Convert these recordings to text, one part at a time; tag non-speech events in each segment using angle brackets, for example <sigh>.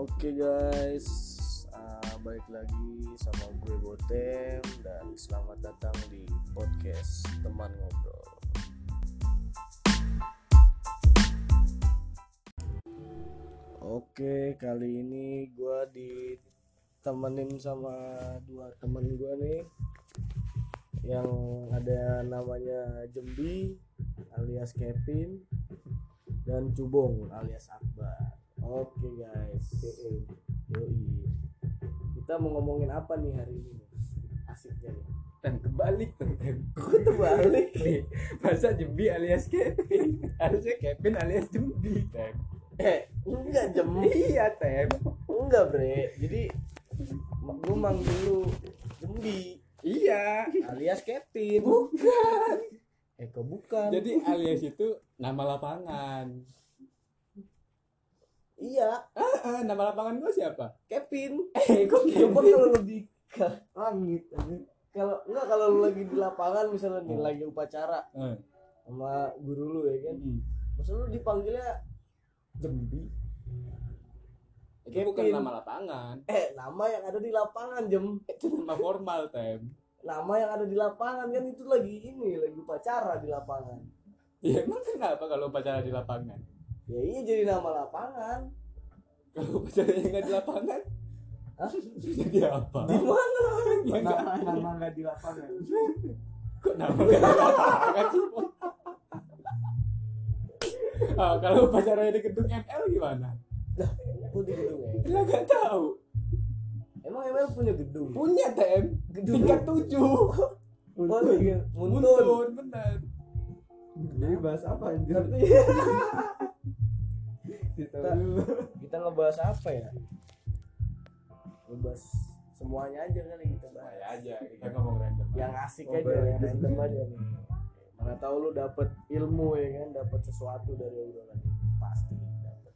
Oke guys, uh, balik lagi sama gue Botem dan selamat datang di podcast teman ngobrol. Oke, kali ini gue ditemenin sama dua temen gue nih yang ada namanya Jembi alias Kevin dan Cubong alias Akbar. Oke guys, yoi. Kita mau ngomongin apa nih hari ini? Asiknya nih. dan kebalik tuh Tem. Kok terbalik? <laughs> nih masa Jembi alias Kevin harusnya Kevin alias Jembi Tem Eh, enggak Jem. iya Tem Enggak bre. Jadi gue manggil lu Jembi iya alias Kevin. bukan Eh kok bukan? jadi alias itu nama lapangan iya, ah, ah, nama lapangan gua siapa? Kevin. eh kok <laughs> Kevin? Kalau lebih ke langit kalau enggak kalau lu lagi di lapangan misalnya nih Hmm. lagi upacara Eh, sama guru lu ya kan? Hmm. masa lu dipanggilnya Jembi. Itu bukan Kevin. nama lapangan. Eh nama yang ada di lapangan Jem. Itu nama formal Tem. Nama yang ada di lapangan kan? Itu lagi ini lagi upacara di lapangan. Ya emang kenapa kalau pacaran di lapangan ya iya jadi nama lapangan kalau pacarannya nggak di lapangan Hah? jadi apa di mana nama nama nggak di lapangan kok nama nggak di lapangan sih Ah, kalau pacarannya di gedung ML gimana? aku di gedung ya Kita nggak tahu. emang emang punya gedung Punya TM Gedung. tingkat tujuh. oh iya muntun Muntun, benar. Jadi bahas apa anjir? Kita Kita- ngebahas apa ya? Ngebahas semuanya aja kali kita bahas. Ya aja, kita ngomong random. yang asik Oh, aja yang random aja nih. Mana tahu lu dapet ilmu ya kan dapet sesuatu dari obrolan ini. Pasti dapet.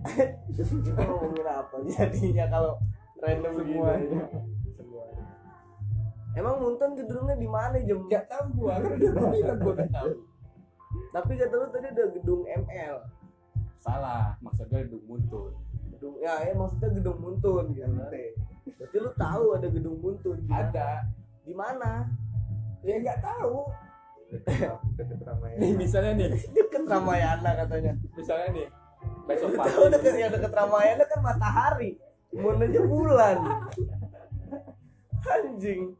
<laughs> Kita ngomongin apa jadinya kalau random Semuanya. gitu semuanya. Emang Munton gedungnya di mana jam Gak tahu gua, kan udah bilang gua gak tahu. Tapi kata lu tadi ada gedung ML Salah, maksudnya gedung muntun. gedung ya, ya maksudnya gedung Muntun gitu berarti lu tahu ada gedung Muntun di mana? Ada. di mana Ya nggak tahu. Deket Ramayana. Nih misalnya nih, <laughs> deket Ramayana katanya misalnya nih. Besok pagi. tahu deket yang deket Ramayana kan matahari munanya bulan <laughs> anjing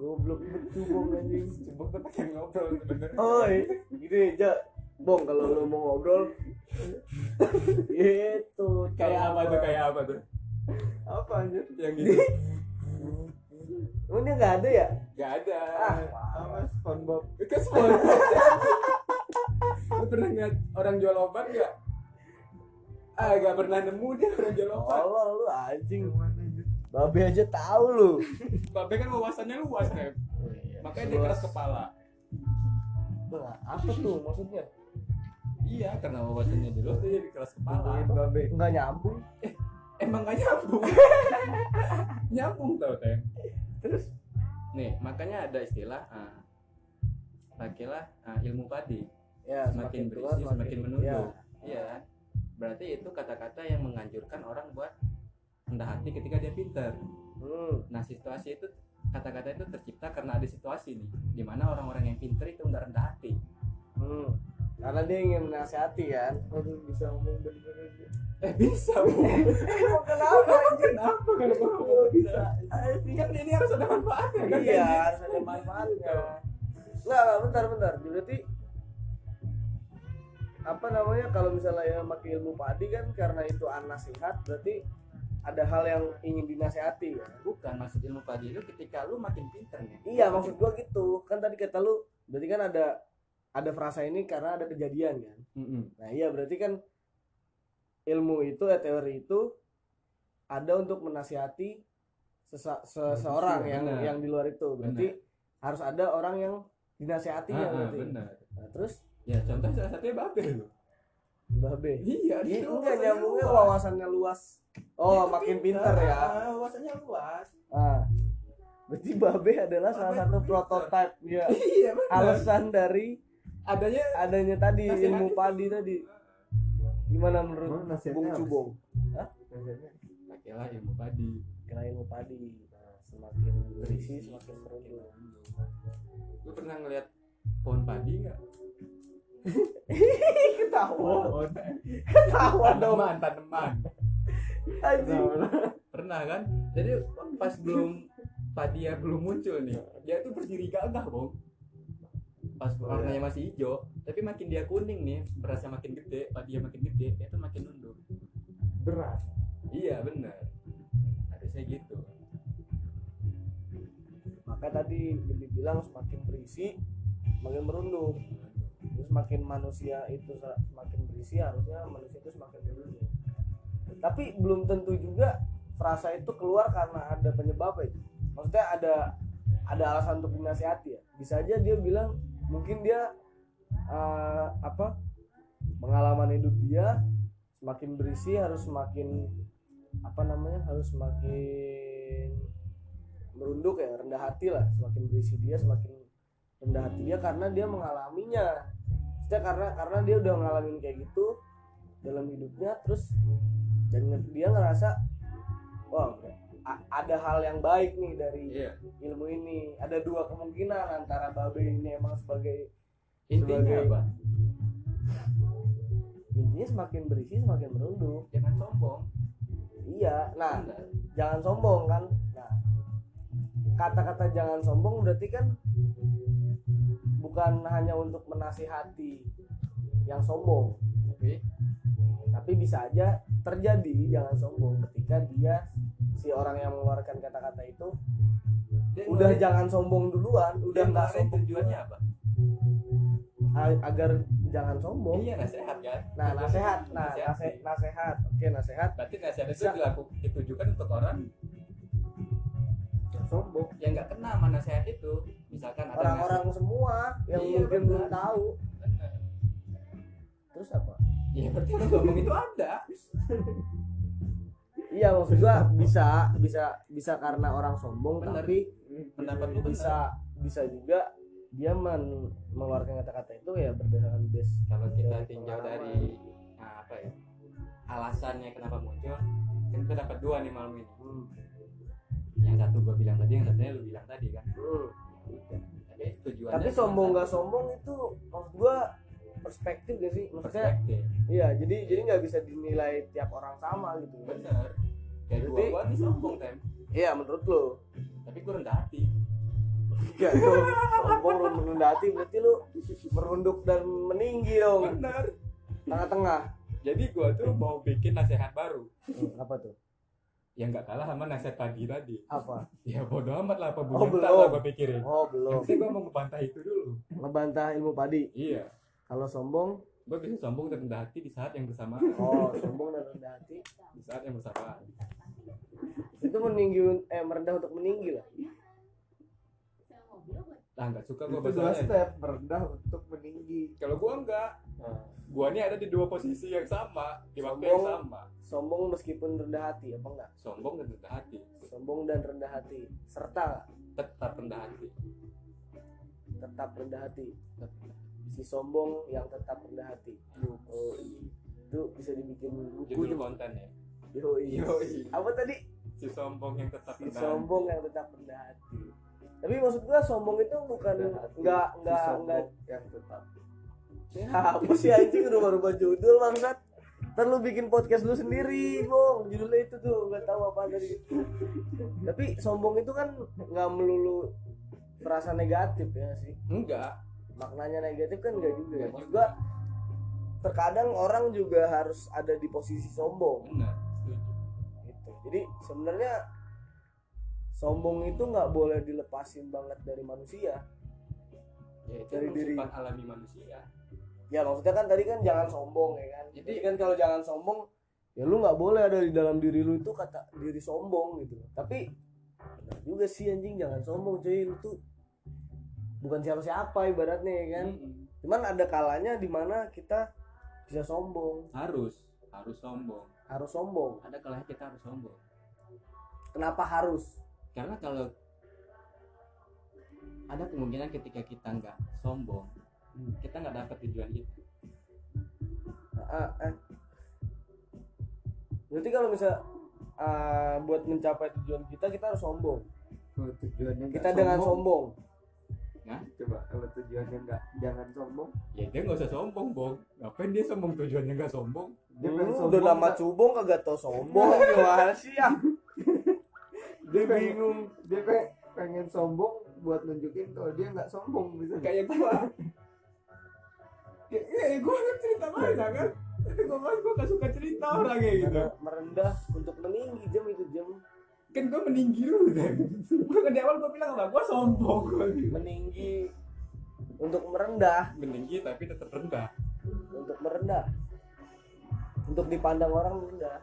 goblok betul bong anjing Coba kita pengen ngobrol sebenarnya. oi gini aja bong kalau lu mau ngobrol itu kayak apa tuh? Kayak apa tuh? Apa anjir? Yang gitu. oh dia nggak ada ya Gak ada. ah Apa SpongeBob? Itu semua. Lu pernah ngeliat orang jual obat gak? Ah, gak pernah nemu dia orang jual obat. Allah lu anjing Yang? Babe aja tahu lu <laughs> Babe kan wawasannya luas, Rem. Makanya dia keras kepala. Apa tuh maksudnya Iya, karena wawasannya dia luas, dia jadi keras kepala. Babe. nggak nyambung Emang gak nyambung. <laughs> nyambung tau, Tem. terus Nih, makanya ada istilah ah, pakailah ah, ilmu padi. ya Semakin berisi, semakin menunduk. ya. Iya. kan? Berarti itu kata-kata yang menganjurkan orang buat rendah hati ketika dia pintar. hmm. Nah situasi itu kata-kata itu tercipta karena ada situasi nih, di mana orang-orang yang pintar itu nggak rendah hati. Hmm. Karena dia ingin menasihati kan. Aduh bisa ngomong bener aja. Eh bisa bu? <laughs> Emang kenapa anjir? Kenapa kalau bisa? Kan ini harus ada manfaatnya kan? Iya, harus ada manfaatnya. Enggak, bentar, bentar. Berarti apa namanya kalau misalnya ya pakai ilmu padi kan karena itu an nasihat berarti ada hal yang ingin dinasihati ya. Bukan maksud ilmu padi itu ketika lu makin pintar nih. Iya, maksud gua gitu. Kan tadi kata lu berarti kan ada ada frasa ini karena ada kejadian kan. Mm-mm. Nah iya berarti kan ilmu itu ya teori itu ada untuk menasihati sesa- seseorang yang Benar. yang di luar itu. Berarti harus ada orang yang dinasihatinya Ah, ah, berarti. benar. Nah, terus Ya contoh salah satunya babe lu. Babe. Iya, Ini dia enggak wawasannya nyambungnya luas. wawasannya luas. Oh, Itu makin pintar ya. Ah, Wawasannya luas. Ah. Berarti babe adalah salah Babe satu pintar. prototipe ya Iya benar. alasan dari adanya adanya tadi ilmu itu. padi tadi gimana menurut Bung Cubong Hah? Nasihatnya pakailah ilmu padi kira ilmu padi nah, semakin berisi semakin merunduk lu pernah ngeliat pohon padi nggak ketawa pohon ketawa dong. Tanaman tanaman anjing. Pernah kan? Jadi pas belum padi ya belum muncul nih dia tuh berdiri gagah bong pas warnanya masih hijau tapi makin dia kuning nih berasa makin gede padi makin gede dia tuh makin nunduk berat iya benar harusnya gitu. Maka tadi dibilang semakin berisi semakin merunduk semakin manusia itu se- semakin berisi harusnya manusia itu semakin merunduk tapi belum tentu juga frasa itu keluar karena ada penyebabnya maksudnya ada ada alasan untuk dinasihati ya. Bisa aja dia bilang mungkin dia eh, apa pengalaman hidup dia semakin berisi harus semakin apa namanya harus semakin merunduk ya rendah hati lah. Semakin berisi dia semakin rendah hati dia karena dia mengalaminya Maksudnya karena karena dia udah ngalamin kayak gitu dalam hidupnya terus dan dia ngerasa wah ada hal yang baik nih dari iya. ilmu ini. Ada dua kemungkinan antara babe ini emang sebagai intinya Sebagai- apa? Intinya semakin berisi semakin merunduk. Jangan sombong. Iya nah jangan sombong kan. Nah kata-kata jangan sombong berarti kan bukan hanya untuk menasihati yang sombong Oke. tapi bisa aja terjadi jangan sombong ketika dia si orang yang mengeluarkan kata-kata itu Dia udah jangan sombong duluan udah nggak sombong. tujuannya apa? Agar jangan sombong. Iya nasihat kan? Nah nasehat nah nasihati. nase, nasehat oke nasehat berarti nasihat itu dilakukan ditujukan untuk orang sombong yang nggak kena sama nasihat itu misalkan ada orang-orang semua yang Iya, mungkin belum tahu terus apa Iya berarti lu ngomong itu ada. iya maksud gua bisa bisa bisa karena orang sombong Bener. tapi Pendapat lu bisa bisa juga dia men- mengeluarkan kata-kata itu ya berdasarkan base Kalau kita tinjau dari nah, apa ya alasannya kenapa muncul, kan kita dapat dua nih malam ini. Hmm. Yang satu gua bilang tadi, yang satunya lu bilang tadi kan. Hmm. Tapi tujuannya. tapi sombong nggak sombong itu maksud gua perspektif gak sih maksudnya Perspektif. iya jadi jadi nggak bisa dinilai tiap orang sama gitu Bener. Kayak gua, Berarti- gua nih sombong tem. iya menurut lo Tapi gua rendah hati. Enggak dong sombong lu merendah hati berarti lu merunduk dan meninggi dong Bener. tengah-tengah Jadi gua tuh mau bikin nasihat baru. Hmm, apa tuh Yang nggak kalah sama nasihat pagi tadi. apa Ya bodo amat lah apa Oh, belum. lah gua pikirin. oh belum penting gua mau ngebantah itu dulu. ngebantah ilmu padi Iya. kalau sombong Gua bisa sombong dan rendah hati di saat yang bersamaan. oh sombong dan rendah hati Di saat yang bersamaan. itu meninggi eh merendah untuk meninggi lah Nah, nggak suka gua itu dua step merendah untuk meninggi Kalau gua enggak, gua ini ada di dua posisi yang sama, di waktu Sombong. yang sama. sombong meskipun rendah hati apa enggak Sombong dan rendah hati. sombong dan rendah hati serta? Tetap rendah hati. tetap rendah hati si sombong yang tetap rendah hati oh itu bisa dibikin buku Judul konten ya. Yoi. Yoi. apa tadi Si sombong yang tetap si rendah sombong yang tetap rendah hati tapi maksud gua sombong itu bukan Rendah hati. nggak Si nggak sombong nggak yang tetap ya, apa sih anjing rubah-rubah judul bangsat ntar lu bikin podcast lu sendiri bong judulnya itu tuh nggak tahu apa tadi tapi sombong itu kan nggak melulu perasaan negatif ya sih. Enggak. maknanya negatif kan enggak juga ya maksud gua terkadang orang juga harus ada di posisi sombong Benar. Gitu jadi sebenarnya sombong itu nggak boleh dilepasin banget dari manusia Ya itu Dari diri. alami manusia. Ya maksudnya kan tadi kan jangan sombong ya kan? Jadi- kan kalau jangan sombong ya lu nggak boleh ada di dalam diri lu itu kata diri sombong gitu. Tapi benar juga sih anjing jangan sombong cuy. Lu tuh bukan siapa-siapa ibaratnya ya kan? Mm-mm. cuman ada kalanya di mana kita bisa sombong. Harus, harus sombong. harus sombong. Ada kalanya kita harus sombong. kenapa harus? Karena kalau ada kemungkinan ketika kita nggak sombong, kita nggak dapat tujuan kita Ah, eh. Berarti kalau misal ah, buat mencapai tujuan kita kita harus sombong. Kalau tujuannya Kita dengan sombong. nah Coba kalau tujuannya nggak jangan sombong. ya dia nggak usah sombong bong ngapain dia sombong tujuannya nggak sombong Dia Lu pengen udah sombong lama cubong kagak tau sombong <laughs> gimana sih ya? <laughs> dia bingung. Dia kayak pengen sombong buat nunjukin kalau dia nggak sombong bisa. kayak gua ya, ya gua kan cerita banyak kan? Gua mas gua gak suka cerita orang kayak gitu merendah untuk meninggi jam itu jam. Kan gua meninggi dulu kan? Gua kan di awal gua bilang apa gua sombong. Meninggi untuk merendah. Meninggi tapi tetap rendah. Untuk merendah. Untuk dipandang orang rendah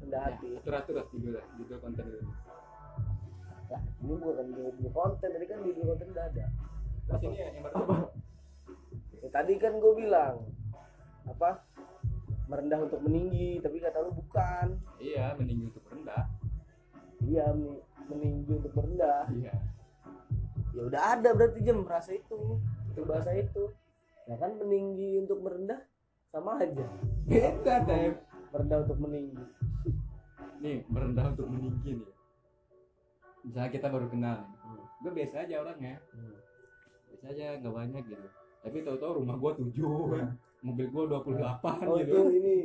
rendah ya, hati. Atur atur lah judul lah judul konten dulu. Nah, ini bukan judul konten tadi kan judul konten udah ada. Terus ini ya, yang pertama Ya, tadi kan gue bilang apa merendah untuk meninggi tapi kata lu bukan. Iya meninggi untuk rendah iya meni- meninggi untuk merendah. Iya. Ya udah ada berarti jam merasa itu itu bahasa itu. Ya kan meninggi untuk merendah sama aja. Beda deh merendah untuk meninggi. Nih merendah untuk meninggi nih. Misalnya kita baru kenal nih. Gue biasa aja orangnya. Biasa aja nggak banyak gitu tapi tahu-tahu rumah gue tujuh mobil gue 28 oh gitu. itu ini.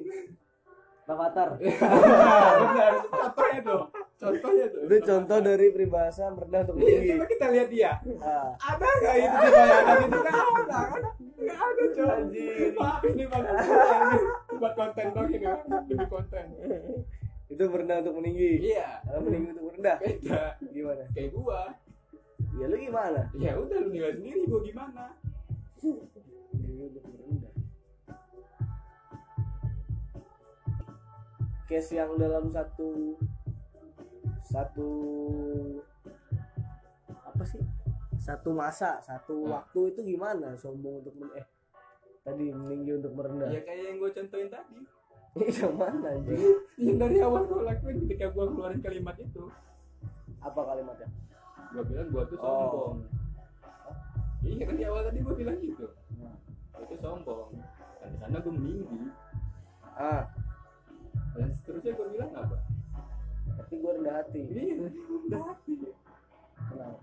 Avatar. <laughs> Benar contohnya tuh contohnya tuh. Itu contoh dari peribahasa merendah untuk Iya, meninggi coba kita lihat dia. Nah, ada nggak itu di bayangan itu? Nggak ada kan? Nggak ada coba maaf ini bang buat konten dong ini demi konten. Itu merendah untuk meninggi. Iya. Kalau meninggi untuk merendah. Beda. Gimana? Kayak gua. Ya lu gimana? Ya udah lu nilai sendiri gua gimana untuk merendah case yang dalam satu satu apa sih? Satu masa satu Hmm. waktu itu gimana sombong untuk men- eh tadi meninggi untuk merendah? Ya kayak yang gua contohin tadi. <laughs> Yang mana anjing? <laughs> Yang dari awal gua lakuin ketika gua keluarin kalimat itu. Apa kalimatnya? Gua bilang gua tuh Oh. Iya kan di awal tadi gua bilang gitu. Nah. Itu sombong. Dan di sana gua meninggi. Ah. Dan seterusnya gua bilang apa? Tapi gue rendah hati. Iya rendah hati. Kenapa?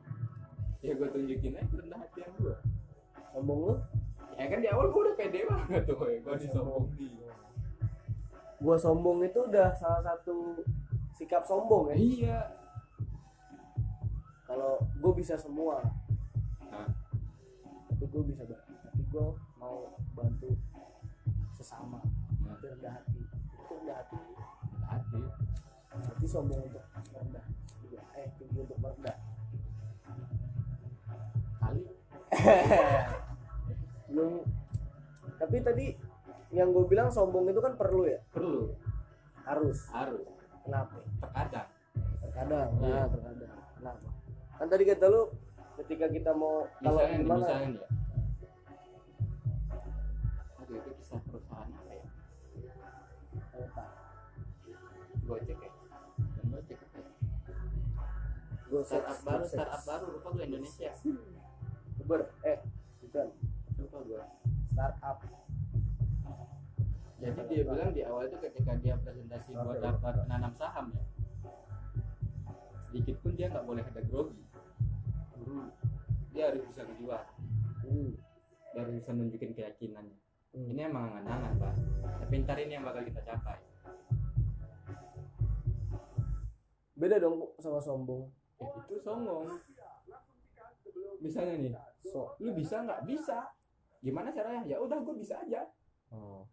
Ya gua tunjukin aja rendah hati yang gua. Sombong lu? Ya kan di awal gua udah pede banget tuh ya. Gua disombongin gua sombong itu udah salah satu sikap sombong ya? Iya. Kalau gue bisa semua gue bisa ba- tapi gue mau bantu sesama. Itu rendah hati itu rendah hati rendah hati berarti sombong untuk merendah. Juga. eh tinggi untuk merendah. Kali. <laughs> Belum. Tapi tadi yang gue bilang sombong itu kan perlu ya? Perlu. Harus. Harus. Kenapa? Terkadang. Terkadang. Iya. nah terkadang. Kenapa? Kan tadi kata lu ketika kita mau kalau misalnya gimana? misalnya ya aduh itu kisah perusahaan apa ya? Apa? gojek ya? Dan gojek apa ya? Gua startup baru startup baru lupa gue Indonesia. Uber eh bukan. Lupa gue startup. Jadi dia bilang di awal itu ketika dia presentasi buat dapat nanam saham ya sedikit pun dia nggak boleh ada grogi. Dia harus bisa kejual hmm. harus bisa nunjukin keyakinannya Hmm. Ini emang angan-angan pak. Tapi ntar ini yang bakal kita capai. Beda dong sama sombong. Ya itu songong misalnya nih so. lu bisa nggak? Bisa. Gimana caranya? Ya udah gue bisa aja. Oh.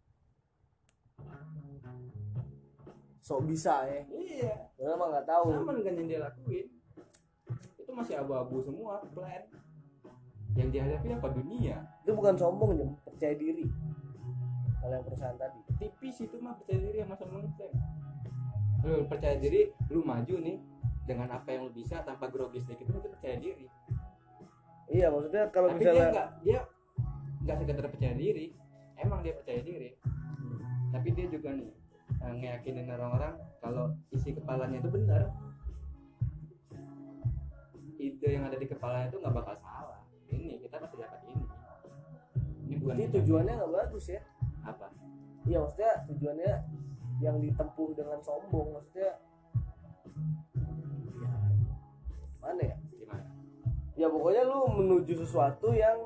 sok bisa ya? Iya. Padahal mah nggak tahu. Sama dengan yang dia lakuin. Itu masih abu-abu semua plan yang dihadapi apa? Dunia? Itu bukan sombong jam percaya diri. Kalau yang perusahaan tadi. Tipis itu mah percaya diri sama sombong itu lu percaya diri lu maju nih. Dengan apa yang lu bisa tanpa grogi sedikit pun itu percaya diri. Iya maksudnya kalau tapi dia misalnya nggak dia nggak sekedar percaya diri. Emang dia percaya diri. Tapi dia juga nih eh, ngeyakinin orang-orang kalau isi kepalanya itu benar. Ide yang ada di kepalanya itu nggak bakal salah kita pasti dapat ini ini bukan kita. tujuannya nggak bagus ya? apa Iya maksudnya tujuannya yang ditempuh dengan sombong maksudnya ya mana ya? gimana Ya pokoknya lu menuju sesuatu yang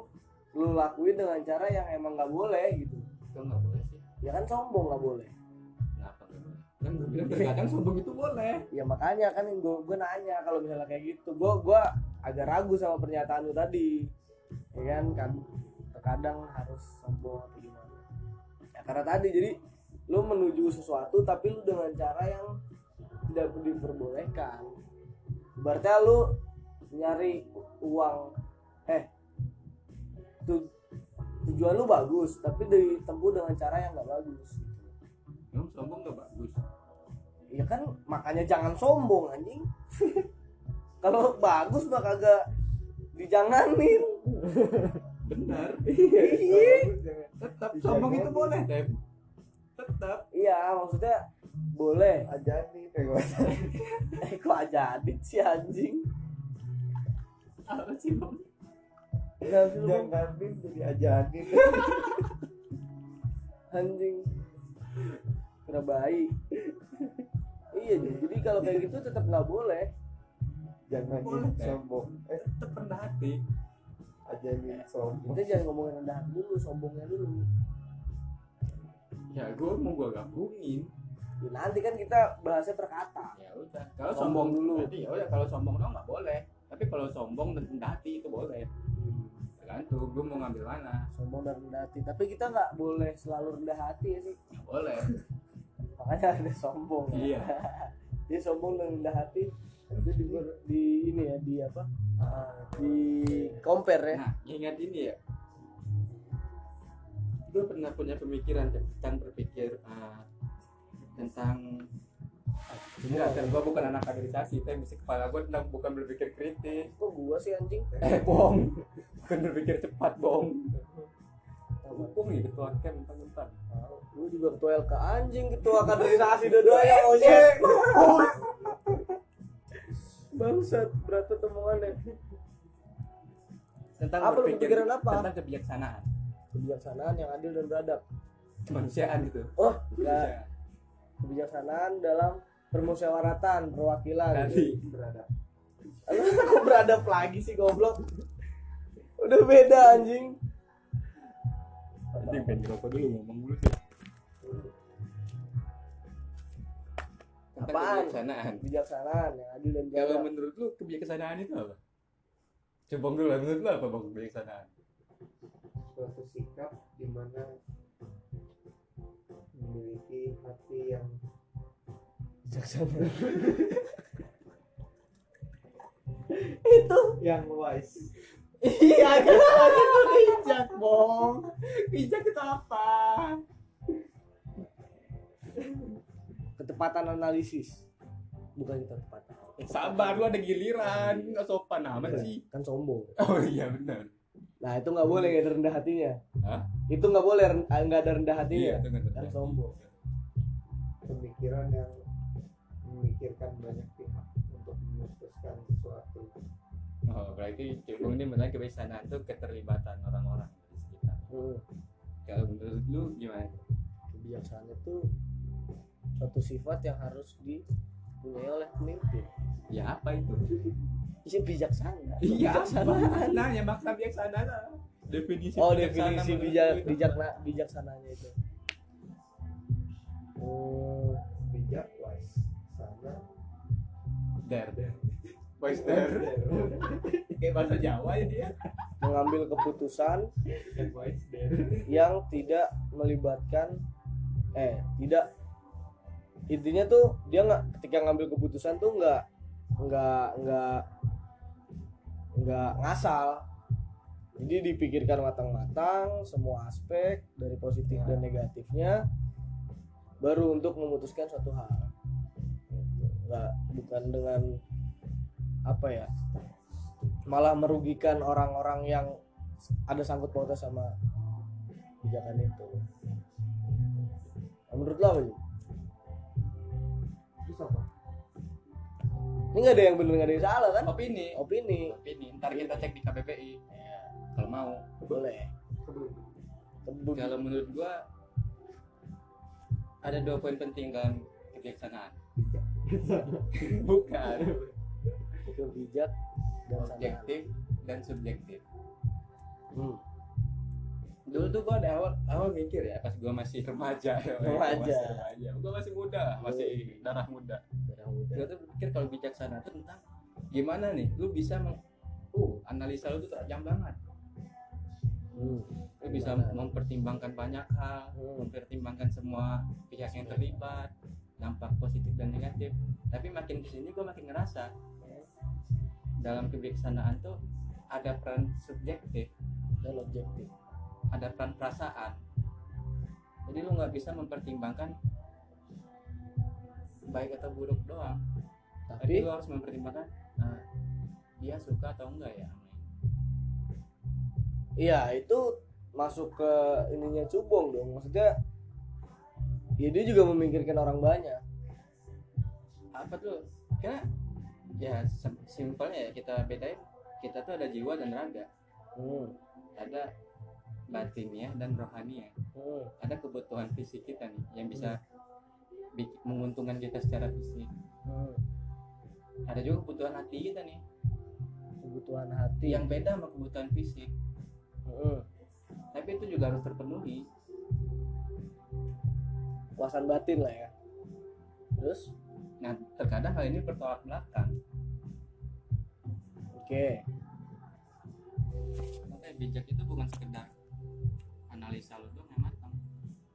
lu lakuin dengan cara yang emang nggak boleh gitu. itu nggak boleh sih Ya kan sombong nggak boleh. kenapa nggak boleh kan gue bilang terkadang sombong itu boleh Ya makanya kan gue gue nanya kalau misalnya kayak gitu, gue gue agak ragu sama pernyataan lu tadi, ya kan kan terkadang harus sombong atau gimana? Ya karena tadi jadi lu menuju sesuatu tapi lu dengan cara yang tidak diperbolehkan. Berarti lu nyari uang, eh tu, tujuan lu bagus tapi ditempuh dengan cara yang nggak bagus. emang sombong nggak bagus ya kan makanya jangan sombong anjing <laughs> kalau bagus mah kagak dijanganin <laughs> benar. Iya. tetap Iya, sombong kan? itu boleh. Tem tetap. Iya maksudnya boleh. Ajani eh gua. <laughs> Eh kok aja adit sih anjing? Apa sih bang? Enggak sih, lu, Bang. jangan jadi ajani. <laughs> Anjing. Kena bayi. Iya jadi kalau kayak gitu tetap nggak boleh jangan Boleh, sombong. Eh. Tetap rendah hati. Ajani sombong. kita jangan ngomongin rendah hati dulu sombongnya dulu. Ya gue mau gue gabungin. Ya, nanti kan kita bahasnya per kata ya udah kalau Sombong sombong, dulu. berarti ya udah kalau sombong dong nggak boleh. Tapi kalau sombong dan rendah hati itu boleh. Tergantung gue mau ngambil mana? Sombong dan rendah hati. Tapi kita nggak boleh selalu rendah hati ya sih nggak boleh. <laughs> Makanya ada sombong ya. Iya. <laughs> dia sombong dan rendah hati itu di, di ini ya di apa? Di compare ya. Nah ingat ini ya. Gue pernah punya pemikiran tentang berpikir ah, tentang Enggak, kan gue bukan anak kaderisasi, tapi mesti kepala gue tentang bukan berpikir kritis. kok gua sih anjing? <laughs> Eh, bong. Bukan berpikir cepat, bong. Hukum nih ketua kem mentang-mentang. lu juga ketua LK anjing ketua kaderisasi <laughs> dua-duanya ojek bangsat berat omongannya Tentang Apa berpikir kepikiran apa? Tentang kebijaksanaan. kebijaksanaan yang adil dan beradab Kemanusiaan gitu. oh enggak kebijaksanaan dalam permusyawaratan perwakilan Tadi. beradab Lu kok beradab lagi sih goblok udah beda anjing pengen ngerokok dulu ngomong dulu sih. Apaan? kebijaksanaan. kebijaksanaan yang adil dan Kalau menurut lu kebijaksanaan itu apa? Coba dulu lah, menurut lu apa bang kebijaksanaan? suatu sikap di mana memiliki hati yang bijaksana <laughs> itu yang wise iya kan itu bijak bong Bijak itu apa? Ketepatan analisis bukan ketepatan Eh, sabar lu ada giliran, nggak sopan amat sih. kan sombong Oh iya benar. nah itu nggak boleh nggak ada rendah hatinya Hah? itu nggak boleh ah, nggak ada rendah hatinya itu nggak kan sombong pemikiran yang memikirkan banyak pihak untuk memutuskan sesuatu Oh, berarti cebong ini benar kebijaksanaan itu keterlibatan orang-orang di sekitar. Hmm. Kalau menurut lu gimana? kebijaksanaan itu suatu sifat yang harus dipunyai oleh pemimpin Ya apa itu? Iya bijaksana. Iya, Kebijaksanaan. Nah, yang makna bijaksana lah. Definisi Oh bijaksana definisi bijak bijakna bijaksananya itu. Oh, bijak wise sana Der. Voice der. Kayak bahasa Jawa ya dia. mengambil keputusan der. yang tidak melibatkan eh tidak intinya tuh dia nggak ketika ngambil keputusan tuh nggak nggak nggak nggak ngasal. Jadi dipikirkan matang-matang semua aspek dari positif dan negatifnya baru untuk memutuskan suatu hal. Gitu. nggak bukan dengan apa ya malah merugikan orang-orang yang ada sangkut pautnya sama kebijakan itu. Nah, menurut lo apa terus apa ini nggak ada yang benar nggak ada yang salah kan Opini. opini Opini. Ntar kita cek di KBBI. Kalau mau. boleh Kebun. kalau menurut gua ada dua poin penting dalam kebijaksanaan <laughs> bukan Kebijak dan objektif dan subjektif Hmm. Dulu tuh gua ada awal awal mikir ya pas gua masih remaja <laughs> ya Remaja. masih remaja gua masih muda masih darah muda Darah muda. gua tuh pikir kalau bijaksana tuh tentang gimana nih lu bisa meng, uh analisa lu tuh tajam banget Hmm. lu bisa Gimana? mempertimbangkan banyak hal Hmm. mempertimbangkan semua pihak yang terlibat dampak positif dan negatif tapi makin ke sini gue makin ngerasa dalam kebijaksanaan tuh ada peran subjektif Dan objektif. Ada peran perasaan jadi lu nggak bisa mempertimbangkan baik atau buruk doang tapi Tapi lu harus mempertimbangkan nah, dia suka atau enggak ya iya itu masuk ke ininya cubong dong. Maksudnya ya dia juga memikirkan orang banyak. apa tuh karena ya sim- simpelnya ya kita bedain kita tuh ada jiwa dan raga Hmm. ada batinnya dan rohaninya Hmm. ada kebutuhan fisik kita nih yang bisa bik- menguntungkan kita secara fisik Hmm. ada juga kebutuhan hati kita nih Kebutuhan hati yang beda sama kebutuhan fisik Hmm. tapi itu juga harus terpenuhi Puasan batin lah ya. Terus nah terkadang hal ini bertolak belakang oke. makanya bijak itu bukan sekedar analisa lu yang matang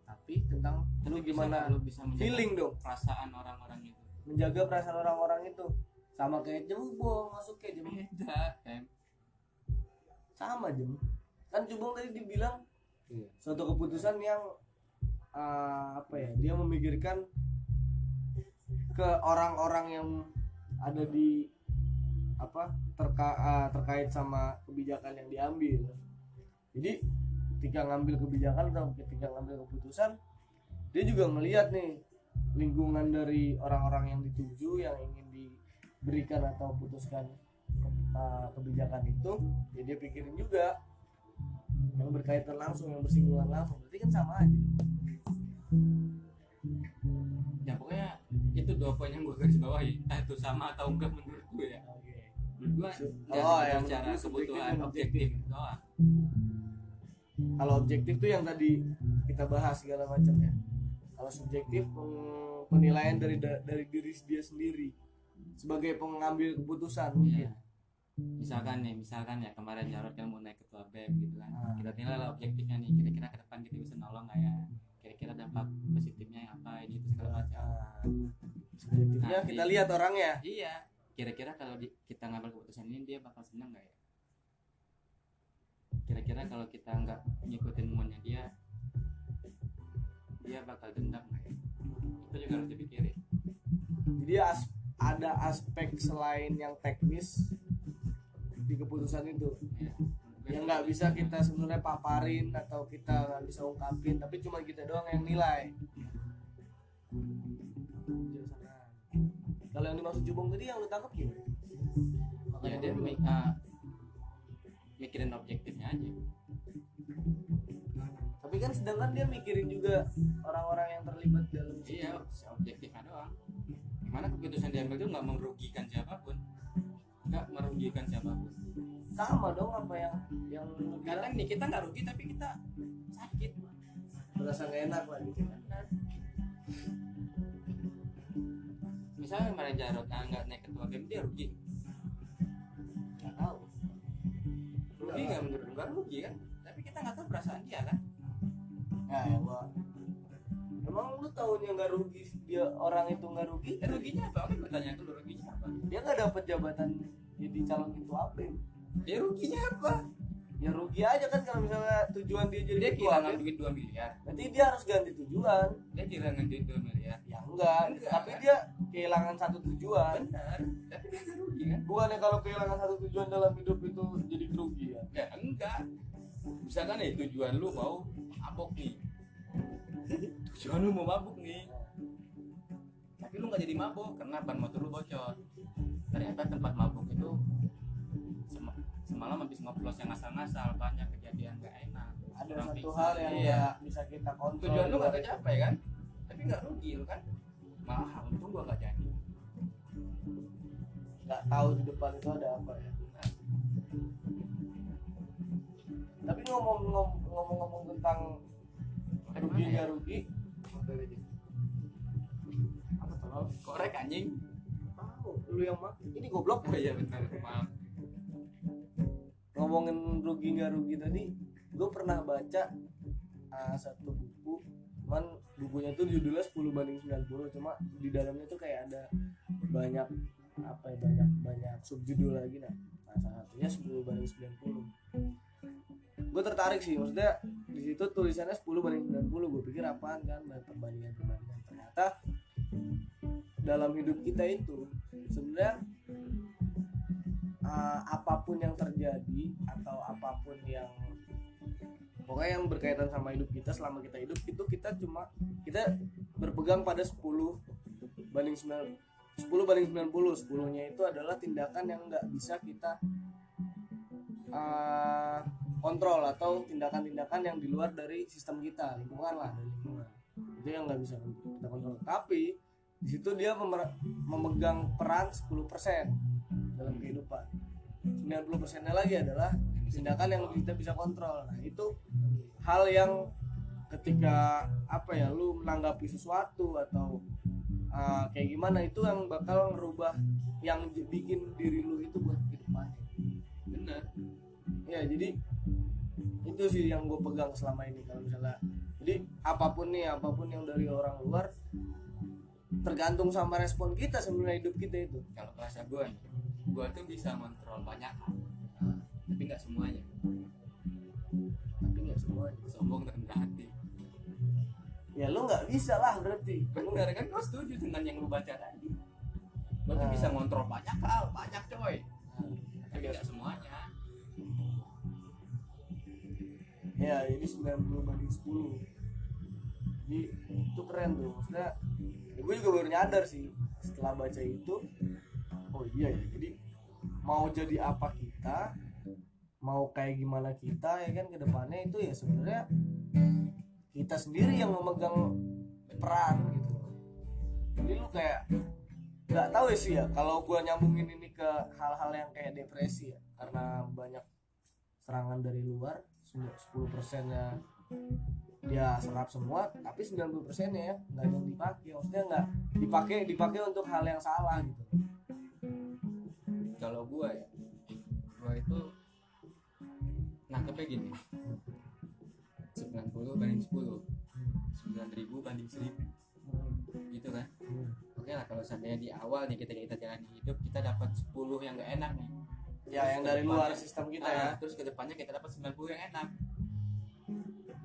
Tapi tentang lu gimana lu bisa feeling dong. perasaan orang-orang itu Menjaga perasaan orang-orang itu. Sama kayak jembong masuk kayak jembong. beda em sama jem kan Jubong tadi dibilang Iya. suatu keputusan yang uh, apa ya dia memikirkan ke orang-orang yang ada di apa terka, uh, terkait sama kebijakan yang diambil jadi ketika ngambil kebijakan atau ketika ngambil keputusan dia juga melihat nih lingkungan dari orang-orang yang dituju yang ingin diberikan atau putuskan uh, kebijakan itu ya dia pikirin juga. Yang berkaitan langsung yang bersinggungan langsung berarti kan sama aja. Ya pokoknya itu dua poin yang gue garis bawahi. Entah itu sama atau enggak menurut gue ya. Menurut gue Oh, yang secara kebutuhan objektif. Doang kalau objektif tuh yang tadi kita bahas segala macam ya. Kalau subjektif penilaian dari da- dari diri dia sendiri sebagai pengambil keputusan mungkin. Iya. misalkan nih misalkan ya kemarin Jarod kan mau naik ketua BEM gitu kan. Ah. kita nilai lah objektifnya nih kira-kira ke depan kita bisa nolong nggak ya? Kira-kira dampak positifnya apa ini itu segala macam. Nah, subjektifnya Nah, kita lihat orangnya. Iya kira-kira kalau di- kita ngambil keputusan ini dia bakal senang nggak ya kira-kira kalau kita nggak ngikutin maunya dia dia bakal dendam nggak ya? Itu juga harus dipikirin. Jadi as- ada aspek selain yang teknis di keputusan itu. Ya yang nggak bisa kita sebenarnya paparin atau kita nggak bisa ungkapin tapi cuma kita doang yang nilai. Kalau yang dimaksud jubong tadi yang lu tangkap gimana? ya Makanya dia mi- bilang, ah, mikirin objektifnya aja. Tapi kan sedangkan dia mikirin juga orang-orang yang terlibat dalam iya objektifnya doang. Gimana keputusan diambil itu nggak merugikan siapa pun. Nggak merugikan siapa pun. Sama dong apa yang yang kadang nih kita nggak rugi tapi kita sakit. Merasa gak enak lah gitu kan. Misalnya Jarod ah, nggak naik ketua BEM dia rugi rugi nggak? Menurut gua rugi kan? Tapi kita nggak tahu perasaan dia kan? Ya ya gua. Emang lu tahunya nggak rugi? Dia orang itu nggak rugi? Eh, ruginya apa? Oke gua tanya dulu ruginya apa? Dia nggak dapat jabatan jadi calon ketua BEM dia ruginya apa ya rugi aja kan kalau misalnya tujuan dia jadi dia kehilangan BEM duit 2 miliar. Nanti dia harus ganti tujuan. Dia kehilangan duit 2 miliar. Ya enggak. Enggak. tapi dia kehilangan satu tujuan. Benar. Tapi dia rugi kan? Bukannya kalau kehilangan satu tujuan dalam hidup itu jadi kerugian ya? Enggak. Misalkan nih tujuan lu mau mabok nih? Tujuan lu mau mabuk nih. Tapi lu nggak jadi mabuk karena ban motor lu bocor. Ternyata tempat mabuk itu semalam habis ngoplos yang ngasal-ngasal banyak kejadian gak enak. Ada Orang satu hal yang Iya. nggak bisa kita kontrol tujuan lu gak tercapai kan? Tapi nggak rugi lu kan? Malah untung gua nggak jadi. Nggak tahu di depan itu ada apa ya. Tapi ngomong-ngomong tentang rugi nggak rugi. Apa tuh? Korek anjing? Tahu lu yang mak ini goblok oh iya benar maaf ngomongin rugi nggak rugi tadi gue pernah baca uh, satu buku. Cuman bukunya tuh judulnya 10 banding 90 cuma di dalamnya tuh kayak ada banyak apa ya banyak banyak subjudul lagi. Nah, nah salah satunya 10 banding 90 gue tertarik sih maksudnya di situ tulisannya 10 banding 90 gue pikir apaan kan banyak perbandingan perbandingan ternyata dalam hidup kita itu sebenarnya uh, apa pun yang terjadi atau apa pun yang pokoknya yang berkaitan sama hidup kita selama kita hidup itu kita cuma kita berpegang pada 10 banding 9 10 banding 90 10 nya itu adalah tindakan yang nggak bisa kita uh, kontrol atau tindakan-tindakan yang di luar dari sistem kita lingkungan lah lingkungan. Itu yang nggak bisa kita kontrol. Tapi di situ dia memegang peran 10% dalam kehidupan 90% nya lagi adalah tindakan yang kita bisa kontrol. Nah itu hal yang ketika apa ya lu menanggapi sesuatu atau uh, kayak gimana itu yang bakal merubah yang bikin diri lu itu buat kehidupannya bener ya jadi itu sih yang gue pegang selama ini kalau misalnya. Jadi apa pun nih apa pun yang dari orang luar tergantung sama respon kita sebenarnya hidup kita itu. Kalau bahasa gua gua tuh bisa kontrol banyak hal tapi nggak semuanya. Tapi nggak semuanya. Sombong dan rendah hati ya lu nggak bisa lah berarti. Bener kan? Gua setuju dengan yang lu baca tadi. Gua tuh Nah. bisa ngontrol banyak hal banyak coy. Nah, tapi nggak semuanya. Ya jadi 90 banding 10 jadi itu keren tuh. Maksudnya ya gue juga baru nyadar sih setelah baca itu oh iya ya. Jadi mau jadi apa kita mau kayak gimana kita ya kan ke depannya itu ya sebenarnya kita sendiri yang memegang peran gitu. Jadi lu kayak nggak tahu ya sih ya kalau gua nyambungin ini ke hal-hal yang kayak depresi ya karena banyak serangan dari luar 10 persennya dia serap semua tapi 90 persennya ya nggak yang dipakai maksudnya nggak dipakai dipakai untuk hal yang salah gitu kalau gua ya gua itu nangkepnya gini. 90 banding 10 9000 banding 1000 gitu kan? Oke lah kalau seandainya di awal nih kita kita jalani hidup kita dapat 10 yang gak enak nih. Ya yang dari luar sistem kita ya. Ah, terus ke depannya kita dapat 90 yang enak.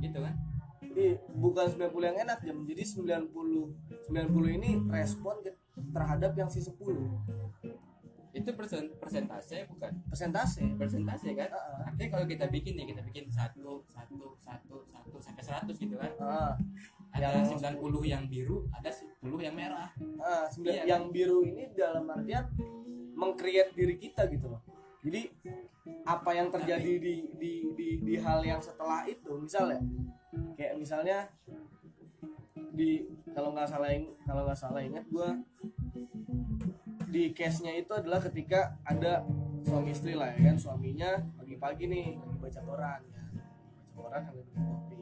Gitu kan? Jadi bukan 90 yang enak jam. Jadi 90 90 ini respon terhadap yang si 10 itu persen persentase bukan? Persentase. Persentase kan? Ah, artinya kalau kita bikin nih kita bikin satu satu satu satu sampai 100 gitu kan? Ah, ada Yang- 90 yang biru ada 10 yang merah. Ah, sembilan- Iya. yang biru ini dalam artian mengcreate diri kita gitu loh. Jadi apa yang terjadi di di di di hal yang setelah itu misalnya kayak misalnya di kalau nggak salah ing- kalau nggak salah ingat gua di case nya itu adalah ketika ada suami istri lah ya kan. Suaminya pagi-pagi nih lagi baca koran ya baca koran sambil minum kopi.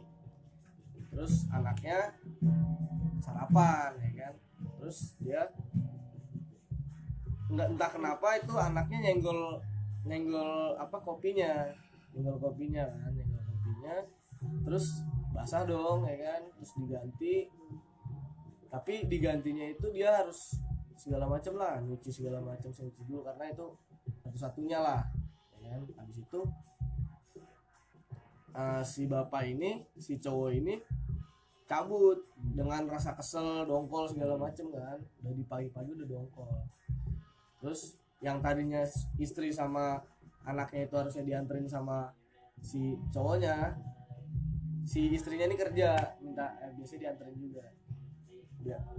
Terus anaknya sarapan ya kan. Terus dia nggak entah kenapa itu anaknya nyenggol nyenggol apa kopinya. Nyenggol kopinya kan nyenggol kopinya. Terus basah dong ya kan terus diganti. Tapi digantinya itu dia harus segala macam lah nyuci segala macam nyuci dulu karena itu satu-satunya lah ya kan? Habis itu eh, si bapak ini si cowok ini cabut dengan rasa kesel dongkol segala macem kan? Udah di pagi-pagi udah dongkol. Terus yang tadinya istri sama anaknya itu harusnya dianterin sama si cowoknya si istrinya ini kerja minta eh, biasanya dianterin juga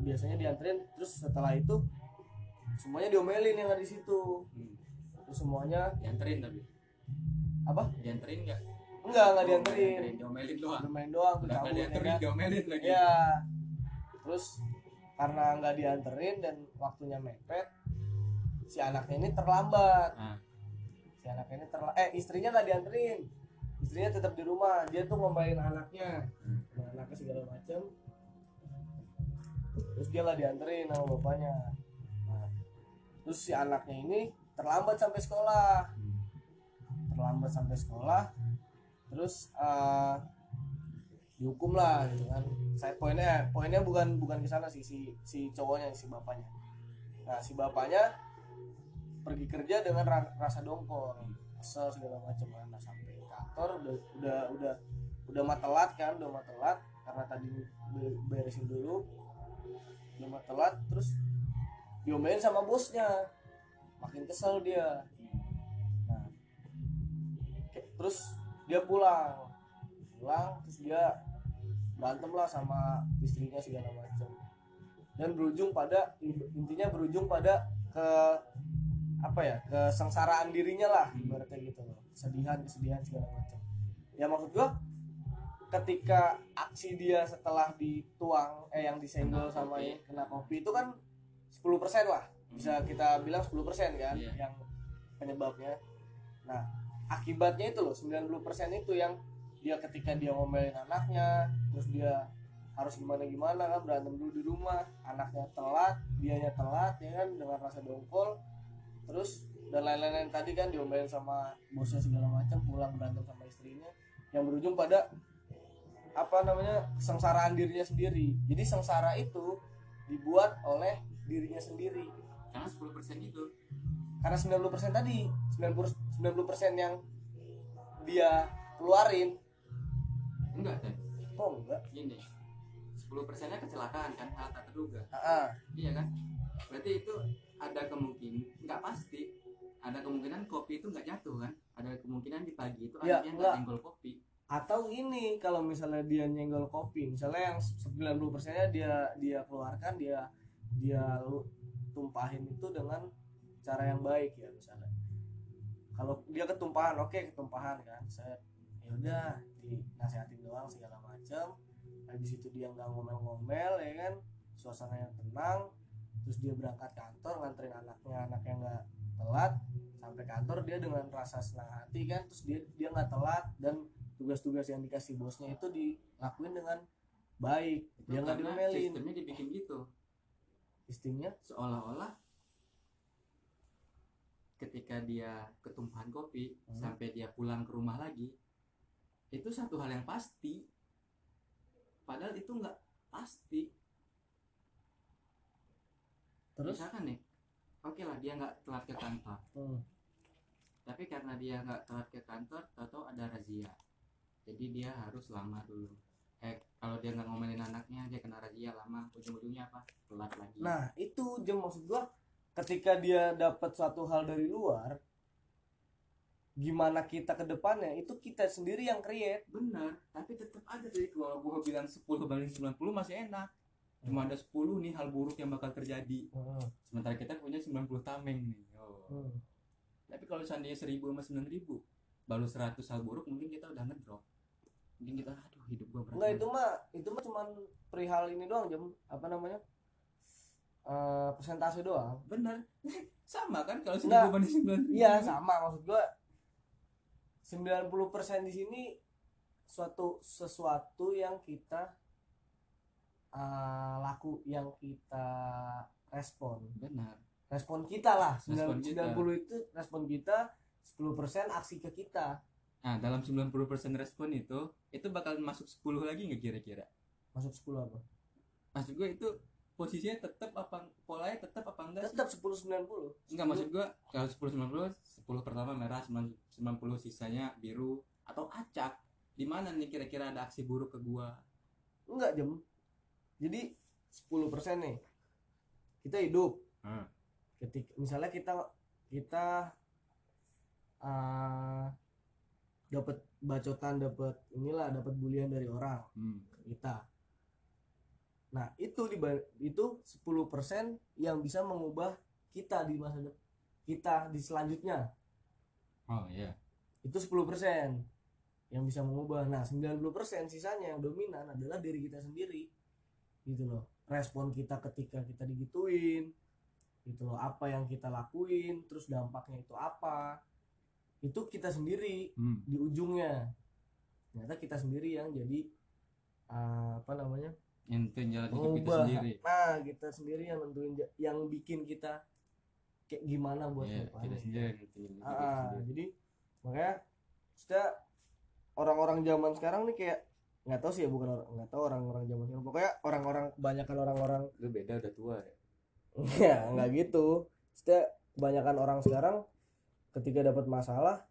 biasanya dianterin terus setelah itu semuanya diomelin yang ada di situ hmm. terus semuanya dianterin tapi apa dianterin nggak enggak enggak Oh, dianterin diomelin doang bermain doang udah nggak cabut ya dianterin kan? diomelin lagi Iya. Terus karena nggak dianterin dan waktunya mepet, si anaknya ini terlambat. Ah. Si anaknya ini terlambat. Eh istrinya nggak dianterin, istrinya tetap di rumah. Dia tuh ngombalin anaknya, Hmm. Anaknya segala macam. Terus dia nggak dianterin sama bapaknya. Nah, terus si anaknya ini terlambat sampai sekolah, terlambat sampai sekolah. Terus eh, dihukum lah gitu kan saya poinnya poinnya bukan bukan ke sana sih si si cowoknya si bapaknya nah si bapaknya pergi kerja dengan ra- rasa dongkol kesel segala macam kan nah, sampai kantor udah udah udah udah mah telat kan udah mah telat karena tadi be- beresin dulu mah telat terus diomelin sama bosnya. Makin kesel dia. Nah terus dia pulang. Pulang terus dia berantem lah sama istrinya segala macam. Dan berujung pada intinya berujung pada ke apa ya kesengsaraan dirinya lah ibaratnya gitu loh. Kesedihan kesedihan segala macam. Ya maksud gua ketika aksi dia setelah dituang eh yang disenggol sama yang kena kopi itu kan 10% lah. Bisa kita bilang 10% kan Iya. yang penyebabnya. Nah akibatnya itu loh 90% itu yang dia ketika dia ngomelin anaknya terus dia harus gimana gimana kan berantem dulu di rumah anaknya telat dianya telat ya kan dengan rasa dongkol terus dan lain-lain tadi kan diomelin sama bosnya segala macam pulang berantem sama istrinya yang berujung pada apa namanya sengsaraan dirinya sendiri. Jadi sengsara itu dibuat oleh dirinya sendiri. Karena 10% itu karena 90% tadi 90 90% yang dia keluarin. Enggak teh. Kok enggak. Gini 10 persennya kecelakaan kan hal tak terduga. Ah, ah. iya kan? Berarti itu ada kemungkinan nggak pasti ada kemungkinan kopi itu nggak jatuh kan? Ada kemungkinan di pagi itu Ya, anaknya enggak. nggak senggol kopi atau ini kalau misalnya dia nyenggol kopi misalnya yang 90 persennya dia dia keluarkan dia dia tumpahin itu dengan cara yang baik ya misalnya. Kalau dia ketumpahan oke ketumpahan kan saya ya udah dinasihatin doang segala macam habis itu dia nggak ngomel-ngomel ya kan suasana yang tenang. Terus dia berangkat kantor nganterin anaknya anaknya nggak telat sampai kantor dia dengan rasa senang hati kan terus dia dia nggak telat dan tugas-tugas yang dikasih bosnya itu dilakuin dengan baik. Dia nggak diomelin. sistemnya dibikin gitu. Sistemnya? Seolah-olah ketika dia ketumpahan kopi Hmm. sampai dia pulang ke rumah lagi itu satu hal yang pasti. Padahal itu nggak pasti. Terus? Misalkan nih oke lah dia nggak telat ke kantor. Hmm, tapi karena dia nggak telat ke kantor tahu ada razia jadi dia harus lama dulu. Eh kalau dia nggak ngomelin anaknya dia kena razia lama. Ujung-ujungnya apa? Telat lagi. Nah itu jam maksud gua ketika dia dapat suatu hal dari luar gimana kita ke depannya? Itu kita sendiri yang create. Bener tapi tetap ada tadi kalau gua bilang 10 banding 90 masih enak. Cuma ada 10 nih hal buruk yang bakal terjadi. Hmm, sementara kita punya 90 tameng nih oh. hmm. tapi kalau seandainya 1000 sama 9000 baru 100 hal buruk mungkin kita udah ngedrop mungkin kita aduh hidup gua berat Enggak itu mah itu mah cuman perihal ini doang jam apa namanya? Eh persentase doang. Bener. <laughs> Sama kan kalau Enggak. 1000 banding 9000 iya sama. Maksud gua 90% di sini suatu sesuatu yang kita eh, laku yang kita respon. Benar. Respon kita lah. Respon 90 kita. itu respon kita 10% aksi ke kita nah dalam 90% respon itu itu bakal masuk 10 lagi nggak kira-kira? Masuk 10 apa? Maksud gue itu posisinya tetap apa polanya tetap apa enggak tetap 10 90 enggak maksud gua kalau 10 90 10 pertama merah 9 90 sisanya biru atau acak. Di mana nih kira-kira ada aksi buruk ke gua? Enggak jam jadi 10% nih kita hidup. Hmm. ketika misalnya kita kita uh, dapat bacotan dapat inilah dapat bulian dari orang Hmm. kita. Nah itu di itu 10% yang bisa mengubah kita di masa depan kita di selanjutnya. Oh iya. Itu 10% yang bisa mengubah. Nah 90% sisanya yang dominan adalah diri kita sendiri gitu loh. Respon kita ketika kita digituin gitu loh. Apa yang kita lakuin terus dampaknya itu apa itu kita sendiri Hmm. di ujungnya ternyata kita sendiri yang jadi uh, apa namanya Yang jalan hidup kita sendiri. nah kita sendiri yang nentuin yang bikin kita kayak gimana buat Iya, depannya. kita sendiri yang nentuin kita Ah, sendiri. jadi makanya kita orang-orang zaman sekarang nih kayak nggak tahu sih ya bukan orang nggak tahu orang-orang zaman sekarang pokoknya orang-orang kebanyakan orang-orang Lu beda udah tua ya. ya nggak gitu kita kebanyakan orang sekarang ketika dapat masalah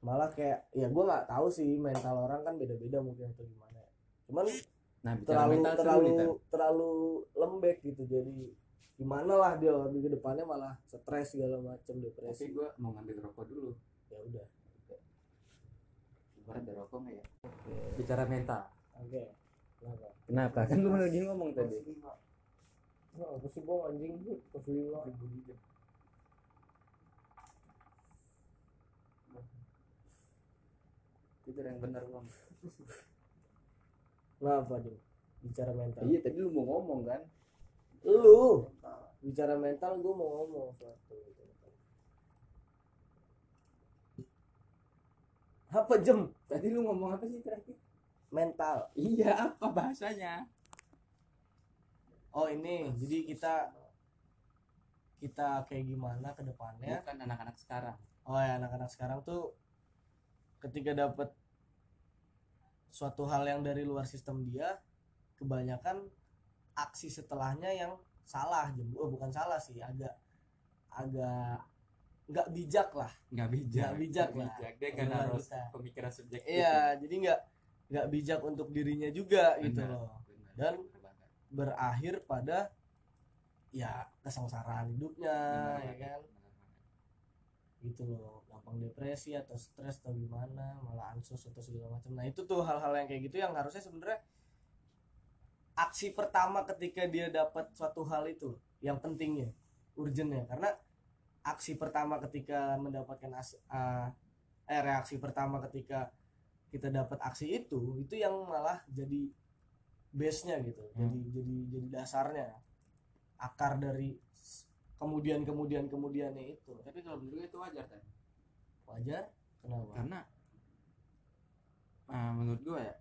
malah kayak ya gue nggak tahu sih mental orang kan beda-beda mungkin atau gimana ya. cuman Nah, terlalu terlalu Tan. terlalu lembek gitu jadi gimana lah dia di ke depannya malah stres segala macam Tapi depresi gua mau ngambil rokok dulu. ya udah Ibarat ada rokok nggak ya? oke Bicara mental. oke kenapa Kenapa? Kan lu lagi ngomong tadi. Apa sih bang anjing pos Itu yang benar, Bang. kenapa Jim? bicara mental Iya, tadi lu mau ngomong kan? lu bicara mental gue mau ngomong suatu apa jem Tadi lu ngomong apa sih terakhir? mental Iya, apa bahasanya? oh ini jadi kita kita kayak gimana ke depannya Bukan anak-anak sekarang. oh ya anak-anak sekarang tuh ketika dapat suatu hal yang dari luar sistem dia kebanyakan aksi setelahnya yang salah jem oh bukan salah sih agak agak nggak bijak lah Nggak bijak. Nggak bijak lah. Dia kan harus kita. pemikiran subjektif. iya jadi nggak nggak bijak untuk dirinya juga gitu Benar. loh Benar. Dan Benar berakhir pada ya kesengsaraan hidupnya Benar ya kan. Gitu loh gampang depresi atau stres atau gimana malah ansus atau segala macam nah itu tuh hal-hal yang kayak gitu yang harusnya sebenarnya aksi pertama ketika dia dapat suatu hal itu yang pentingnya urgentnya karena aksi pertama ketika mendapatkan as, ah, eh, reaksi pertama ketika kita dapat aksi itu itu yang malah jadi base nya gitu Hmm. jadi jadi jadi dasarnya akar dari kemudian kemudian kemudiannya itu Tapi kalau menurut gue itu wajar kan? wajar kenapa Karena ah, menurut gue ya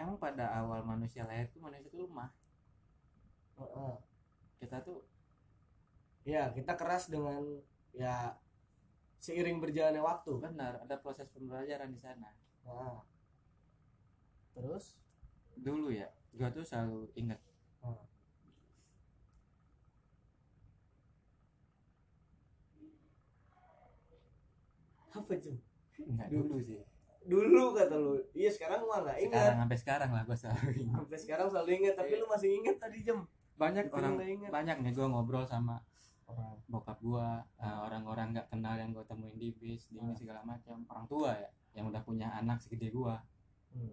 emang pada awal manusia lahir tuh manusia tuh lemah. Heeh. Kita tuh ya kita keras dengan ya seiring berjalannya waktu benar ada proses pembelajaran di sana. Nah. terus Dulu ya, gue tuh selalu ingat apa jam Enggak dulu sih. dulu kata lu iya sekarang mah nggak ingat Sekarang sampai sekarang lah gue selalu ingat. sampai sekarang selalu ingat tapi lu masih ingat tadi jam Banyak Itu orang ingat. banyak nih gue ngobrol sama orang bokap gua eh, orang-orang nggak kenal yang gue temuin di bis di ini Hmm. segala macam orang tua ya yang udah punya anak segede gua Hmm.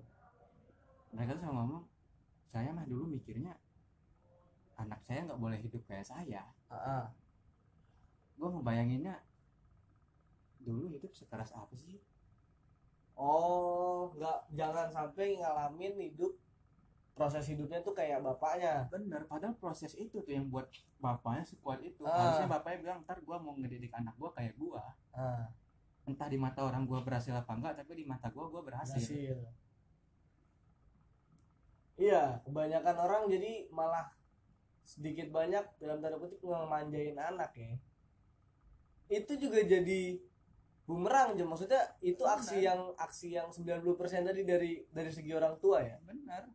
mereka tuh selalu ngomong saya mah dulu mikirnya anak saya nggak boleh hidup kayak saya Ah, ah. gua ngebayanginnya dulu hidup sekeras apa sih? Oh nggak jangan sampai ngalamin hidup proses hidupnya tuh kayak bapaknya. Bener padahal proses itu tuh yang buat bapaknya sekuat itu. Ah. harusnya bapaknya bilang ntar gua mau ngedidik anak gua kayak gua. Ah, entah di mata orang gua berhasil apa enggak tapi di mata gua gua berhasil. Berhasil. Iya kebanyakan orang jadi malah sedikit banyak dalam tanda kutip ngemanjain anak ya. Itu juga jadi bumerang aja. Maksudnya itu aksi Benar. yang aksi yang 90% tadi dari dari segi orang tua ya? Bener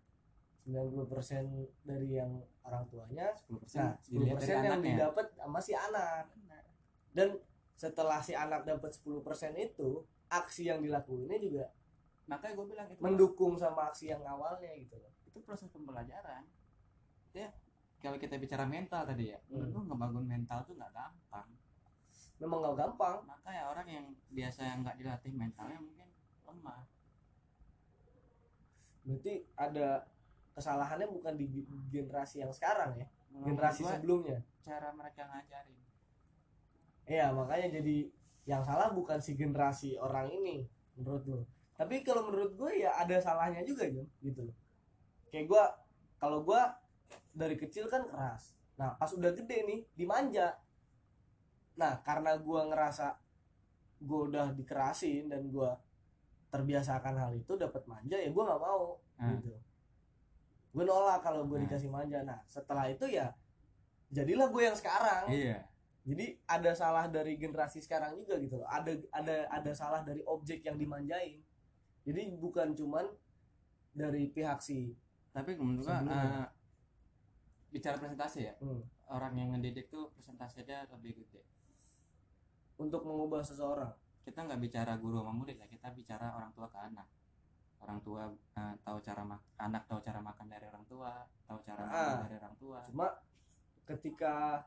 90% dari yang orang tuanya 10% nah dilihat 10% dari yang anaknya. didapat sama si anak. Bener. dan setelah si anak dapat 10% itu aksi yang dilakuinnya juga makanya gue bilang itu mendukung sama aksi yang awalnya gitu loh. Itu proses pembelajaran. Ya kalau kita bicara mental tadi ya Hmm. lu ngebangun mental tuh nggak gampang memang nggak gampang. Makanya orang yang biasa yang nggak dilatih mentalnya mungkin lemah. Berarti ada kesalahannya bukan di generasi yang sekarang ya? Menurut generasi sebelumnya? cara mereka ngajarin. Iya makanya jadi yang salah bukan si generasi orang ini menurut lu. Tapi kalau menurut gue ya ada salahnya juga Jom gitu loh. Kayak gue kalau gue dari kecil kan keras. Nah pas udah gede nih dimanja nah karena gue ngerasa gue udah dikerasin dan gue terbiasakan hal itu dapat manja ya gue nggak mau Hmm. gitu. Gue nolak kalau gue Nah. dikasih manja. Nah setelah itu ya jadilah gue yang sekarang. Iya. Jadi ada salah dari generasi sekarang juga gitu loh. Ada ada ada salah dari objek yang dimanjain. Jadi bukan cuman dari pihak si tapi menurut gua Sebelumnya. eh, bicara presentasi ya hmm, orang yang ngedidik tuh presentasinya lebih gede untuk mengubah seseorang kita nggak bicara guru sama murid ya kita bicara orang tua ke anak orang tua eh, tahu cara mak anak tahu cara makan dari orang tua tahu cara makan Ah. dari orang tua cuma ketika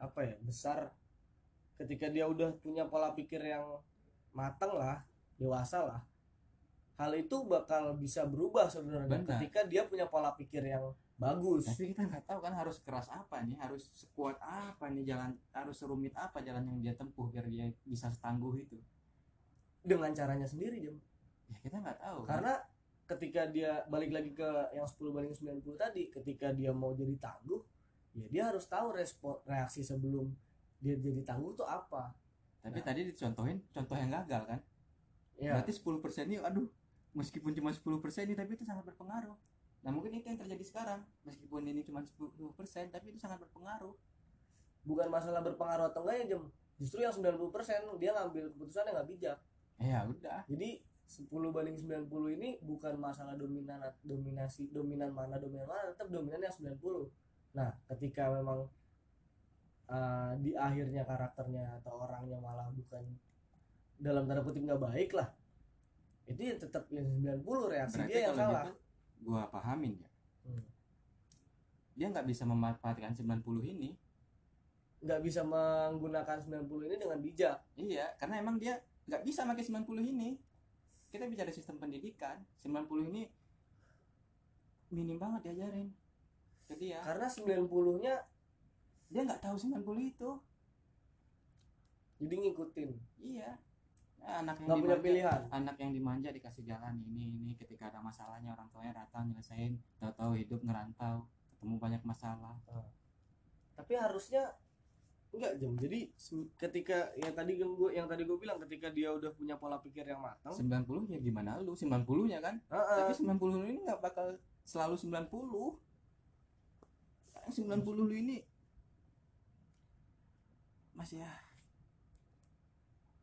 apa ya besar ketika dia udah punya pola pikir yang matang lah dewasa lah hal itu bakal bisa berubah sebenarnya Benar. ketika dia punya pola pikir yang bagus tapi kita nggak tahu kan harus keras apa nih harus sekuat apa nih jalan harus serumit apa jalan yang dia tempuh biar dia bisa setangguh itu dengan caranya sendiri Jam. ya kita nggak tahu kan? karena ketika dia balik lagi ke yang 10 banding 90 tadi ketika dia mau jadi tangguh ya dia harus tahu respon reaksi sebelum dia jadi tangguh tuh apa tapi Nah. tadi dicontohin contoh yang gagal kan ya berarti 10% ini aduh meskipun cuma 10% ini tapi itu sangat berpengaruh nah mungkin itu yang terjadi sekarang. Meskipun ini cuma 10% tapi itu sangat berpengaruh. Bukan masalah berpengaruh atau enggak ya Jem. Justru yang 90% dia ngambil keputusan yang nggak bijak. Ya udah. Jadi 10 banding 90 ini bukan masalah dominan dominasi dominan mana dominan mana tetap dominan yang 90 nah ketika memang uh, di akhirnya karakternya atau orangnya malah bukan dalam tanda kutip nggak baik lah itu ya tetap yang 90 reaksi berarti dia yang salah. gitu gua pahamin ya. Hmm. dia nggak bisa memanfaatkan 90 ini. Nggak bisa menggunakan 90 ini dengan bijak. Iya karena emang dia nggak bisa pakai 90 ini. Kita bicara sistem pendidikan. 90 ini minim banget diajarin. Ke dia karena 90 nya dia nggak tahu 90 itu. Jadi ngikutin. Iya anak yang nggak punya dimanja- pilihan. Anak yang dimanja dikasih jalan ini ini ketika ada masalahnya orang tuanya datang nyelesain tahu-tahu hidup ngerantau ketemu banyak masalah. Tapi harusnya enggak jam jadi ketika yang tadi gue yang tadi gue bilang ketika dia udah punya pola pikir yang matang. 90 ya gimana lu? 90 nya kan? Heeh. tapi 90 ini nggak bakal selalu 90 Yang 90 lu ini masih ya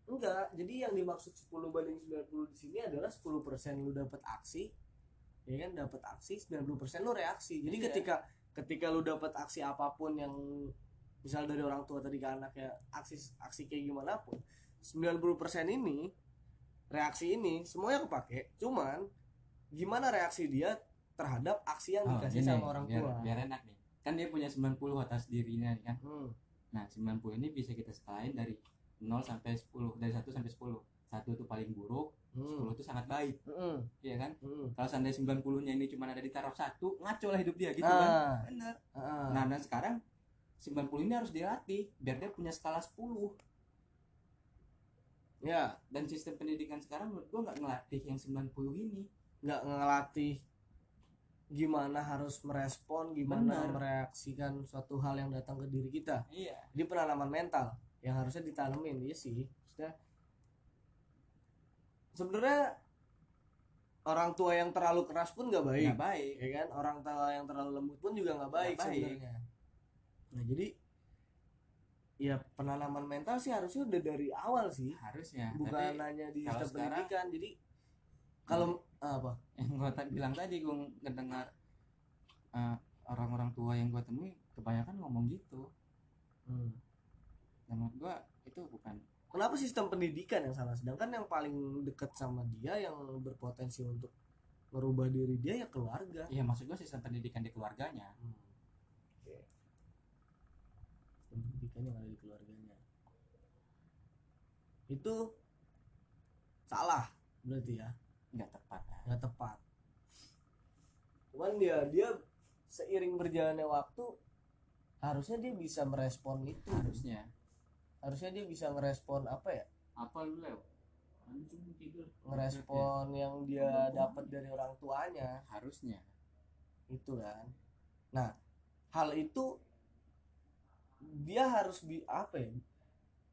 enggak jadi yang dimaksud 10 banding 90 di sini adalah 10% lu dapat aksi ya kan? Dapat aksi 90% lu reaksi. Jadi Iya. ketika ketika lu dapat aksi apa pun yang misal dari orang tua tadi ke anak ya aksi aksi kayak gimana pun 90% ini reaksi ini semuanya kepake cuman gimana reaksi dia terhadap aksi yang Oh, dikasih gini, sama orang biar, tua. biar enak nih. Kan dia punya 90 atas dirinya kan? Hmm. nah 90 ini bisa kita skalain dari 0 sampai 10 dari 1 sampai 10 satu itu paling buruk Hmm. 10 itu sangat baik. Hmm. iya kan? Hmm. kalau seandainya 90 nya ini cuma ada di taraf satu ngaco lah hidup dia gitu kan? Ah, bener. Ah. nah dan sekarang 90 ini harus dilatih biar dia punya skala 10 ya. Dan sistem pendidikan sekarang menurut gua nggak ngelatih yang 90 ini. Nggak ngelatih gimana harus merespon gimana Benar. mereaksikan suatu hal yang datang ke diri kita. Iya. Jadi penanaman mental yang harusnya ditanemin iya sih. Maksudnya sebenarnya orang tua yang terlalu keras pun nggak baik nggak baik. ya kan? Orang tua yang terlalu lembut pun juga nggak baik, baik. sebenarnya. Nah jadi ya penanaman mental sih harusnya udah dari awal sih. Harusnya. Bukan tapi hanya di sistem pendidikan. Jadi kalau apa? Yang gua ta- bilang tadi gua ngedengar eh, orang-orang tua yang gua temui kebanyakan ngomong gitu. Hmm. Dan menurut gua itu bukan Kenapa sistem pendidikan yang salah? Sedangkan yang paling dekat sama dia yang berpotensi untuk merubah diri dia ya keluarga. iya maksud gua sistem pendidikan di keluarganya Hmm. Sistem pendidikan yang ada di keluarganya. Itu salah berarti ya, nggak tepat nggak tepat. Cuman dia dia seiring berjalannya waktu harusnya dia bisa merespon itu. harusnya harusnya dia bisa ngerespon apa ya? Apa lu lew anjing tidur. Ngerespon yang dia dapat dari orang tuanya. Harusnya. Itu kan. Nah hal itu dia harus bi apa ya?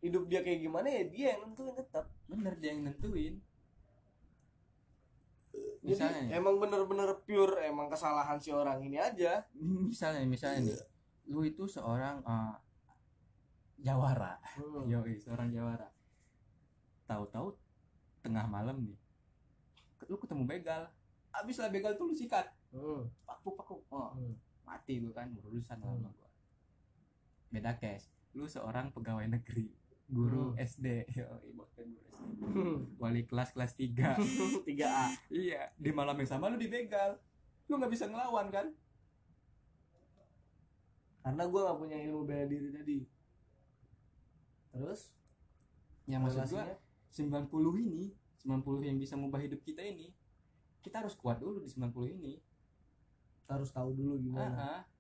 Hidup dia kayak gimana ya dia yang nentuin tetap bener dia yang nentuin. Jadi misalnya nih, emang bener-bener pure emang kesalahan si orang ini aja. <laughs> Misalnya misalnya nih. Lu itu seorang eh, jawara. Hmm. yo seorang jawara. Tahu-tahu tengah malam nih lu ketemu begal. Abis lah begal tuh lu sikat. Hmm. paku paku. Oh Hmm. mati lu kan berurusan Hmm. lama gua. Beda case lu seorang pegawai negeri guru Hmm. SD yo guru SD Hmm. wali kelas kelas 3 <laughs> tiga A. Iya di malam yang sama lu dibegal lu nggak bisa ngelawan kan? Karena gue nggak punya ilmu bela diri tadi terus yang maksud gua relasinya 90 ini 90 yang bisa mengubah hidup kita ini kita harus kuat dulu di 90 ini. Kita harus tahu dulu gimana. Ah.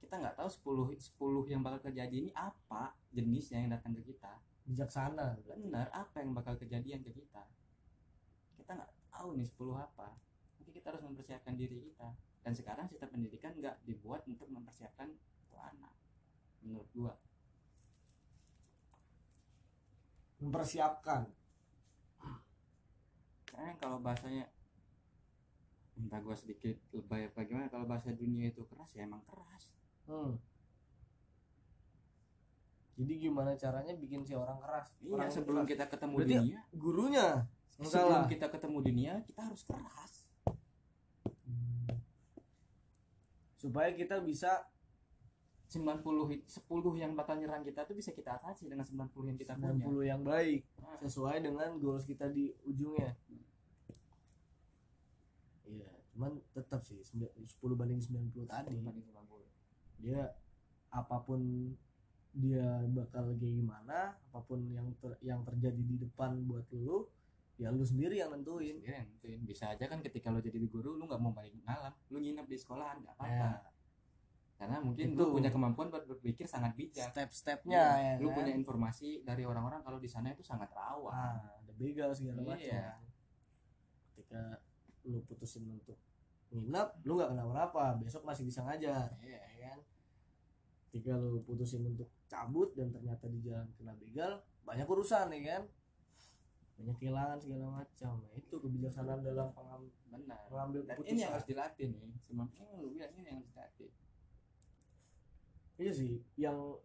kita nggak tahu 10 10 yang bakal terjadi ini apa jenisnya yang datang ke kita. Bijaksana benar apa yang bakal kejadian ke kita? Kita nggak tahu nih 10 apa. Mungkin kita harus mempersiapkan diri kita. Dan sekarang sistem pendidikan nggak dibuat untuk mempersiapkan itu anak menurut gua mempersiapkan. Karena kalau bahasanya entah gua sedikit lebay apa gimana kalau bahasa dunia itu keras ya emang keras. Hmm. jadi gimana caranya bikin si orang keras? Iya orang sebelum keras. kita ketemu Berarti dunia gurunya sebelum salah kita ketemu dunia kita harus keras. Supaya kita bisa 90 hit- 10 yang bakal nyerang kita tuh bisa kita atasi dengan 90 yang kita punya. 90 yang baik. Nah, sesuai dengan goals kita di ujungnya. Iya cuman tetap sih sembi- 10 banding 90 tadi banding 90. dia apa pun dia bakal kayak gimana apa pun yang ter- yang terjadi di depan buat lu ya lu sendiri yang nentuin. Sendiri yang nentuin. bisa aja kan ketika lo jadi guru lu nggak mau balik malam. Lu nginep di sekolahan nggak apa-apa. Ya, karena mungkin Itu. lu punya kemampuan buat berpikir sangat bijak. Step-stepnya Iya, ya lu kan? punya informasi dari orang-orang kalau di sana itu sangat rawan. Ah, ada begal segala macam. Iya. ketika lu putusin untuk nginep lu nggak kenapa-napa besok masih bisa ngajar Iya. ya kan? Ketika lu putusin untuk cabut dan ternyata di jalan kena begal banyak urusan ya kan? Banyak kehilangan segala macam. Nah, itu kebijaksanaan dalam pengam- benar. mengambil dan keputusan ini yang harus dilatih nih. Ini lu bilang ini yang harus dilatih iya sih yang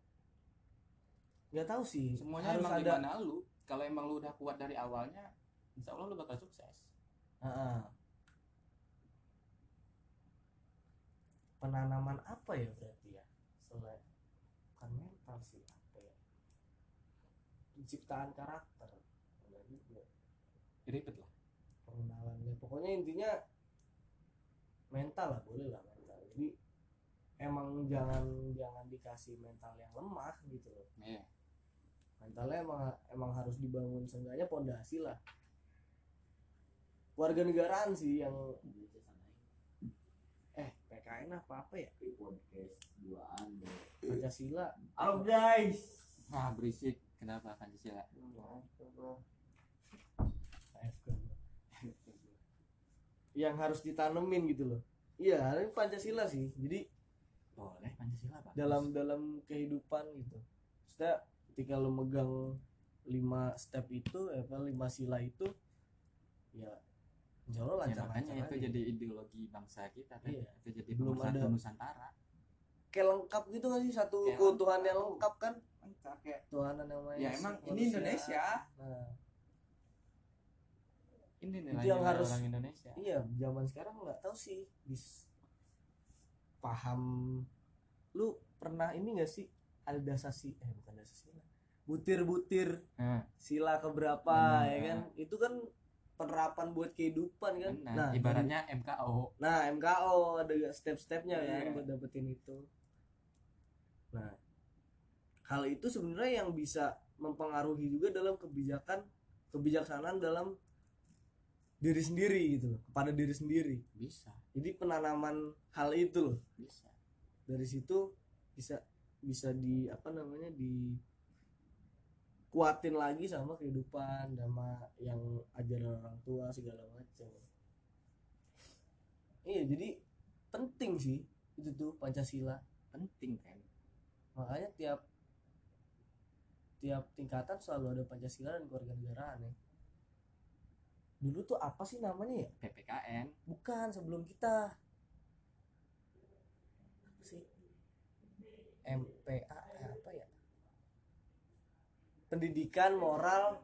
nggak tahu sih semuanya harus emang ada gimana lu? Kalau emang lu udah kuat dari awalnya insya Allah lu bakal sukses. Ah, ah. penanaman apa ya berarti ya? Selain bukan mental sih apa ya? Penciptaan karakter. Enggak juga ribet lah. Pengenalannya. Pokoknya intinya mental lah boleh lah emang jangan jangan dikasih mental yang lemah gitu loh. Iya. Mentalnya emang emang harus dibangun seenggaknya pondasi lah. Warga negaraan sih yang eh PKN apa apa ya? Podcast duaan Pancasila. Halo guys. Ah berisik. Kenapa Pancasila? Yang harus ditanemin gitu loh. Iya ini Pancasila sih. Jadi boleh Pancasila bagus. dalam dalam kehidupan gitu Maksudnya ketika lo megang lima step itu eh, apa lima sila itu ya Allah ya, lancar makanya lancar itu aja. jadi ideologi bangsa kita kan Iya. itu jadi Belum ada. Nusantara kayak lengkap gitu gak sih satu Kayak keutuhan yang lengkap. lengkap kan Mantap, kayak Tuhanan yang maha ya emang ini manusia. Indonesia nah ini Itu nilai yang harus- orang Indonesia iya zaman sekarang nggak tahu sih bis paham lu pernah ini gak sih ada dasasi eh bukan dasasi butir-butir. Nah, sila keberapa Benar. ya kan? Itu kan penerapan buat kehidupan kan? Benar. ibaratnya MKO nah MKO ada step-stepnya kan Iya. buat dapetin itu. Nah hal itu sebenarnya yang bisa mempengaruhi juga dalam kebijakan kebijaksanaan dalam diri sendiri gitu loh kepada diri sendiri. Bisa jadi penanaman hal itu loh. Bisa. Dari situ bisa bisa di apa namanya di kuatin lagi sama kehidupan sama yang ajaran orang tua segala macam iya jadi penting sih itu tuh pancasila. Penting kan makanya tiap tiap tingkatan selalu ada pancasila dan kewarganegaraan ya dulu tuh apa sih namanya ya? PPKN bukan sebelum kita. Apa sih? MPA eh, apa ya? Pendidikan moral.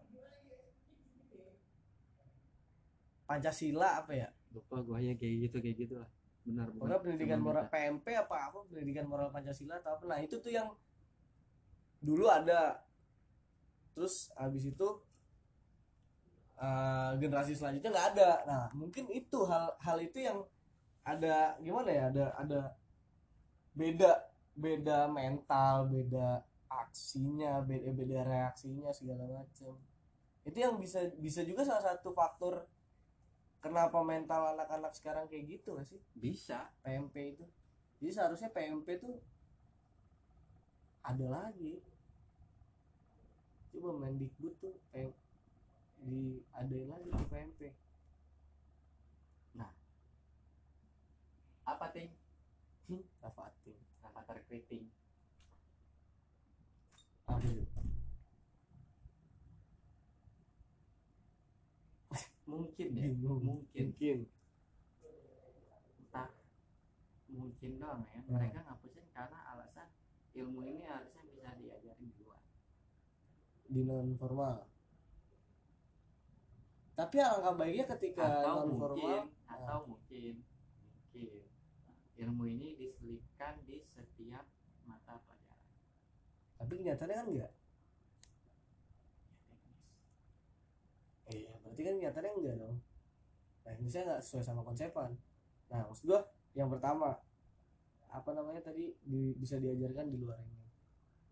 Pancasila apa ya? Lupa gua ya kayak gitu kayak gitu lah. Benar pokoknya pendidikan moral kita- PMP apa apa pendidikan moral Pancasila atau apa. Nah itu tuh yang dulu ada. Terus habis itu eh, generasi selanjutnya nggak ada. Nah mungkin itu hal hal itu yang ada gimana ya ada ada beda beda mental beda aksinya beda beda reaksinya segala macam. Itu yang bisa bisa juga salah satu faktor kenapa mental anak-anak sekarang kayak gitu gak sih? Bisa. PMP itu. Jadi seharusnya PMP tuh ada lagi. Coba Mendikbud tuh PM, diadain lagi tuh PMP apa ting? Hmm, avatar kriting apa itu <laughs> mungkin ya? Bingung. mungkin. Mungkin. Entah. Mungkin doang ya. Hmm. mereka ngapusin karena alasan ilmu ini harusnya bisa diajarin di luar. Di non formal tapi alangkah baiknya ketika atau non formal mungkin atau mungkin mungkin ilmu ini diselipkan di setiap mata pelajaran tapi kenyataannya kan enggak ya teknis Iya, berarti kan nyatanya enggak dong. Nah, misalnya nggak sesuai sama konsepan. Nah, maksud gua yang pertama apa namanya tadi di- bisa diajarkan di luar ini.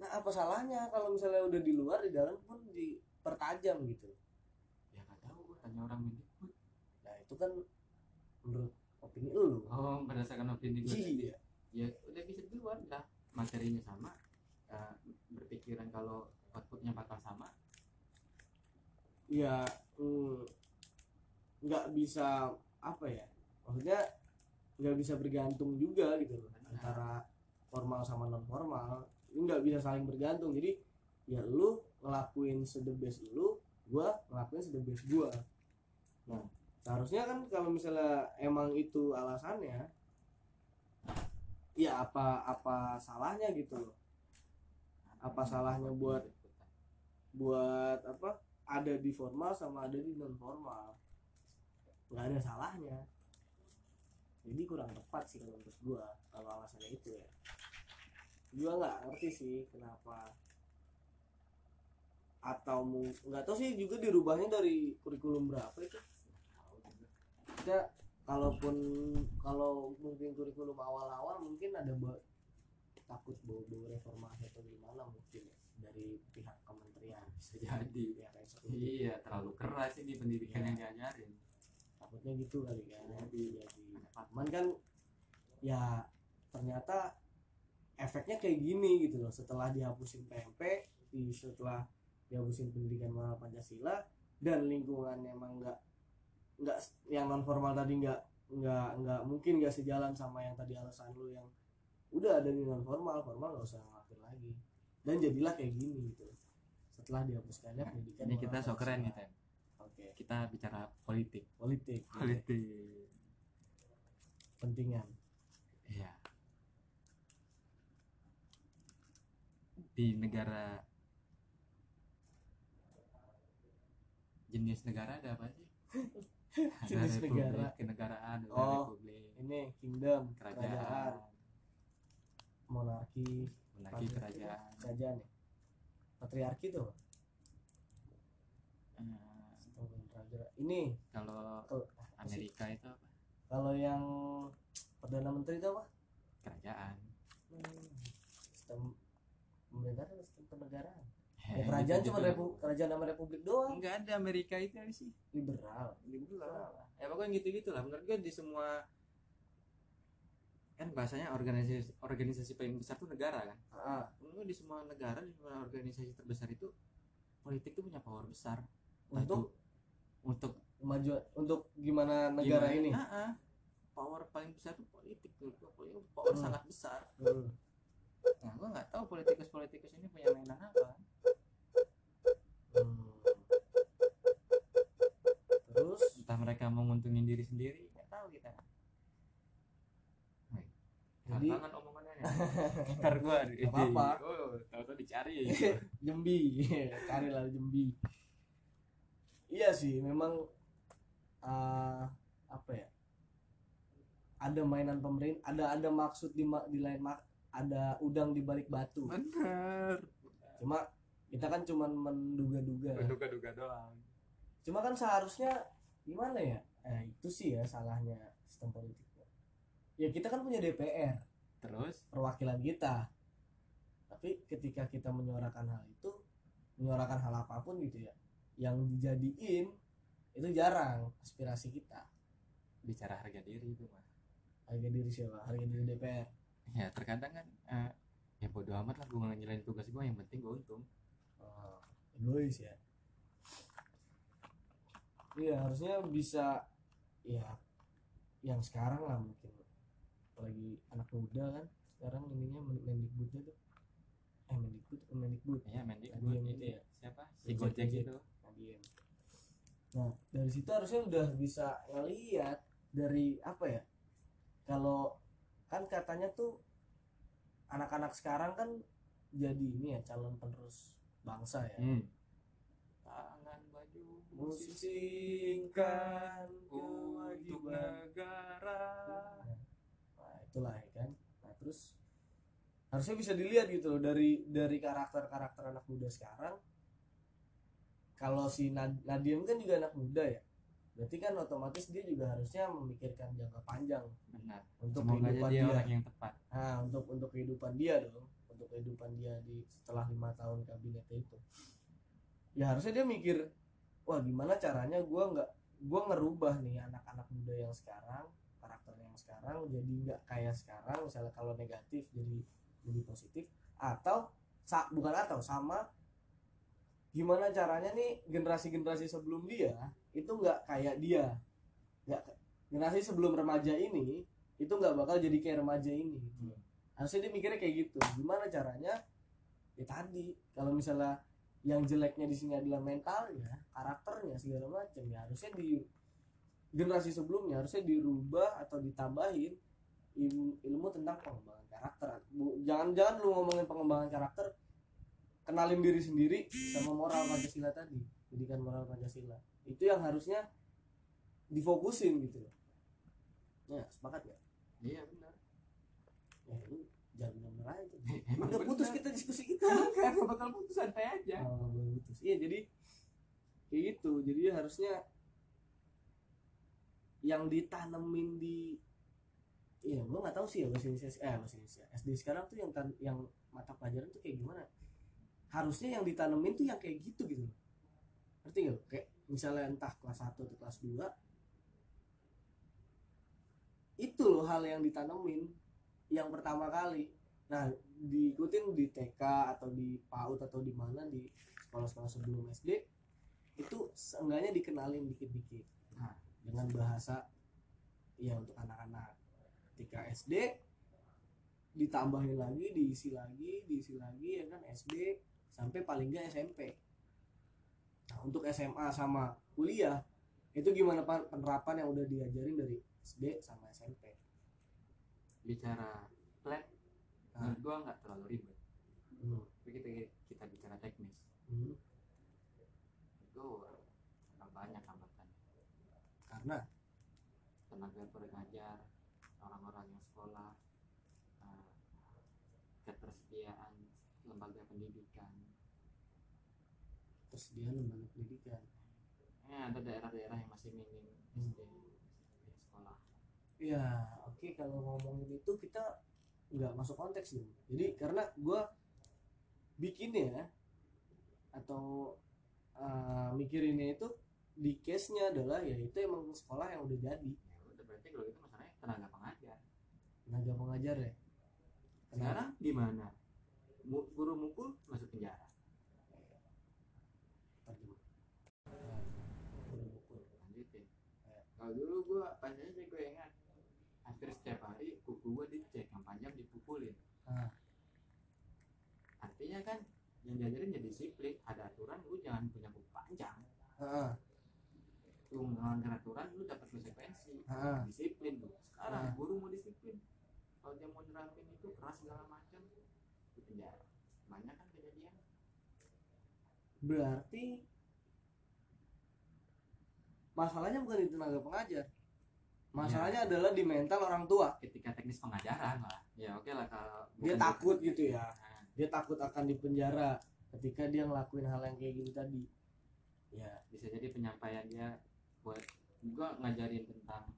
Nah, apa salahnya kalau misalnya udah di luar di dalam pun dipertajam gitu. Ya nggak tahu gua tanya orang Mendikbud Nah, itu kan menurut opini lu. oh berdasarkan opini gue Iya. ya udah bisa di luar lah materinya sama eh, berpikiran kalau outputnya bakal sama Ya mm, nggak bisa apa ya? Maksudnya nggak bisa bergantung juga gitu loh Benar. antara formal sama non formal. Ini nggak bisa saling bergantung. Jadi ya lu ngelakuin best lu, gua ngelakuin best gua. Nah, seharusnya kan kalau misalnya emang itu alasannya ya apa apa salahnya gitu loh. Apa salahnya buat buat apa ada di formal sama ada di non formal nggak ada salahnya. Jadi kurang tepat sih kalau menurut gua kalau alasannya itu ya. Gua nggak ngerti sih kenapa. Atau nggak tahu sih juga dirubahnya dari kurikulum berapa itu kita kalaupun kalau mungkin kurikulum awal-awal mungkin ada ba- takut bau-bau reformasi atau gimana mungkin ya dari pihak kementerian. Bisa jadi pihak eksekutif iya terlalu keras ini pendidikan Iya. yang diajarin. Takutnya gitu kali kan. Jadi, jadi. ada faktor. cuman kan ya ternyata efeknya kayak gini gitu loh. Setelah dihapusin PMP di setelah dihapusin pendidikan moral Pancasila dan lingkungannya emang nggak nggak yang non formal tadi nggak nggak nggak mungkin nggak sejalan sama yang tadi alasan lu yang udah ada di non formal formal nggak usah ngelakuin lagi. Dan jadilah kayak gini gitu. Setelah dihapuskannya pendidikan ini kita so keren nih Pancasila. Tem oke. Kita bicara politik. Politik gitu. politik. Pentingan. Iya. Di negara jenis negara ada apa sih <laughs> Jenis negara. kenegaraan Oh. republik. Ini kingdom kerajaan, kerajaan. Monarki. Monarki kerajaan. Kerajaan ya? Patriarki tuh raja. Ini. kalau Amerika itu apa? Kalau yang perdana menteri itu apa? Kerajaan. Hmm, sistem pemerintahan atau sistem kenegaraan ya, kerajaan gitu cuma repu, kerajaan sama republik doang. Enggak ada Amerika itu apa sih. Liberal. Liberal. Ya pokoknya gitu gitu lah. Menurut gue di semua kan bahasanya organisasi organisasi paling besar tuh negara kan. Ah menurut gue di semua negara di semua organisasi terbesar itu politik tuh punya power besar. Untuk? untuk kemajuan untuk gimana negara gimana- ini? Ah, ah. power paling besar tuh politik. Power Hmm. sangat besar. Hmm. nah gua nggak tahu politikus politikus ini punya mainan apa Hmm. terus? Entah mereka mau nguntungin diri sendiri nggak tahu kita. Wih, Jadi- tangan omongannya ntar gua <laughs> Nggak apa-apa. <laughs> oh tahu-tahu dicari <laughs> Jembi carilah Jembi. Iya sih memang eh, apa ya? Ada mainan pemerintah ada ada maksud di ma- di lain mak ada udang di balik batu. Bener. Cuma kita kan cuman menduga-duga. Duga-duga doang. Cuma kan seharusnya gimana ya? Eh, itu sih ya salahnya sistem politiknya. Ya kita kan punya DPR terus? Perwakilan kita. Tapi ketika kita menyuarakan hal itu menyuarakan hal apa pun gitu ya yang dijadiin itu jarang aspirasi kita. Bicara harga diri itu mah. Harga diri siapa? Harga diri DPR ya terkadang kan eh, ya bodo amat lah gue ngejalanin tugas gue yang penting gue untung egois ya. Iya harusnya bisa ya yang sekarang lah mungkin. Apalagi anak muda kan sekarang ininya Men- Mendikbudnya tuh eh Mendikbud Mendikbud. Ya mendik Tadi gue yang itu ya. Siapa? Si Gojek, itu. Nadiem. Nah, dari situ harusnya udah bisa ngeliat dari apa ya? Kalau kan katanya tuh anak-anak sekarang kan jadi ini ya calon penerus bangsa ya. hmm. tangan baju Musingkan untuk negara Nah, itulah ya kan. Nah, terus harusnya bisa dilihat gitu loh dari dari karakter-karakter anak muda sekarang. Kalau si Nad- Nadiem kan juga anak muda ya. Berarti kan otomatis dia juga harusnya memikirkan jangka panjang benar untuk semoga kehidupan dia dia. orang yang tepat Nah, untuk untuk kehidupan dia dong, untuk kehidupan dia di setelah lima tahun kabinetnya itu. Ya harusnya dia mikir, wah gimana caranya gua nggak gua ngerubah nih anak-anak muda yang sekarang karakternya yang sekarang jadi nggak kayak sekarang misalnya kalau negatif jadi jadi positif atau sa- bukan atau sama gimana caranya nih generasi-generasi sebelum dia itu nggak kayak dia nggak generasi sebelum remaja ini itu nggak bakal jadi kayak remaja ini gitu. Harusnya dia mikirnya kayak gitu. Gimana caranya? Ya tadi kalau misalnya yang jeleknya di sini adalah mentalnya karakternya segala macam ya harusnya di generasi sebelumnya harusnya dirubah atau ditambahin ilmu, ilmu tentang pengembangan karakter. Bu- jangan jangan lu ngomongin pengembangan karakter kenalin diri sendiri sama moral pancasila tadi pendidikan moral pancasila. Itu yang harusnya difokusin gitu loh. Ya sepakat ya iya benar. Ya bener aja emang udah putus kita diskusi kita. Kan bakal putus santai aja. Oh, putus. Iya jadi kayak gitu. Jadi harusnya yang ditanemin di iya gua nggak tahu sih ya bahasa Indonesia eh bahasa Indonesia. SD sekarang tuh yang tan- yang mata pelajaran tuh kayak gimana? Harusnya yang ditanemin tuh yang kayak gitu gitu ngerti nggak? Kayak misalnya entah kelas 1 atau kelas 2 itu loh hal yang ditanemin yang pertama kali nah diikutin di TK atau di PAUD atau di mana di sekolah-sekolah sebelum SD itu seenggaknya dikenalin dikit-dikit. Nah. dengan bahasa ya untuk anak-anak. Ketika SD ditambahin lagi diisi lagi diisi lagi ya kan SD sampai paling nggak SMP nah untuk SMA sama kuliah itu gimana Pan, penerapan yang udah diajarin dari SD sama SMP bicara plan Menurut gua nggak terlalu ribet. Hmm. tapi kita kita bicara teknis. Hmm. itu nggak banyak hambatannya karena? Tenaga pengajar orang-orang yang sekolah eh, ketersediaan lembaga pendidikan. Persediaan lembaga pendidikan? Eh, ada daerah-daerah yang masih minim Hmm. SD di sekolah. Ya, oke kalau ngomongin itu kita nggak masuk konteks dong. Jadi karena gue bikinnya atau uh, mikirinnya itu di case nya adalah ya itu emang sekolah yang udah jadi. Ya udah berarti kalau itu masalahnya tenaga pengajar. Tenaga pengajar ya? Tenaga. sekarang gimana? Guru mukul masuk penjara? Kalau dulu gue pastinya gue ingat hampir setiap hari gue dicek yang panjang dipukulin Ah. artinya kan yang diajarin ya disiplin ada aturan lu jangan punya kuku panjang Heeh. lu melanggar aturan lu dapat konsekuensi Heeh. disiplin lu sekarang Ah. guru mau disiplin kalau dia mau nerapin itu keras segala macam di penjara banyak kan kejadian berarti masalahnya bukan di tenaga pengajar masalahnya adalah di mental orang tua. Ketika teknis pengajaran lah. Ya oke lah kalau dia takut gitu ya. Nah, dia takut akan dipenjara ketika dia ngelakuin hal yang kayak gitu tadi. Ya bisa jadi penyampaian dia buat juga ngajarin tentang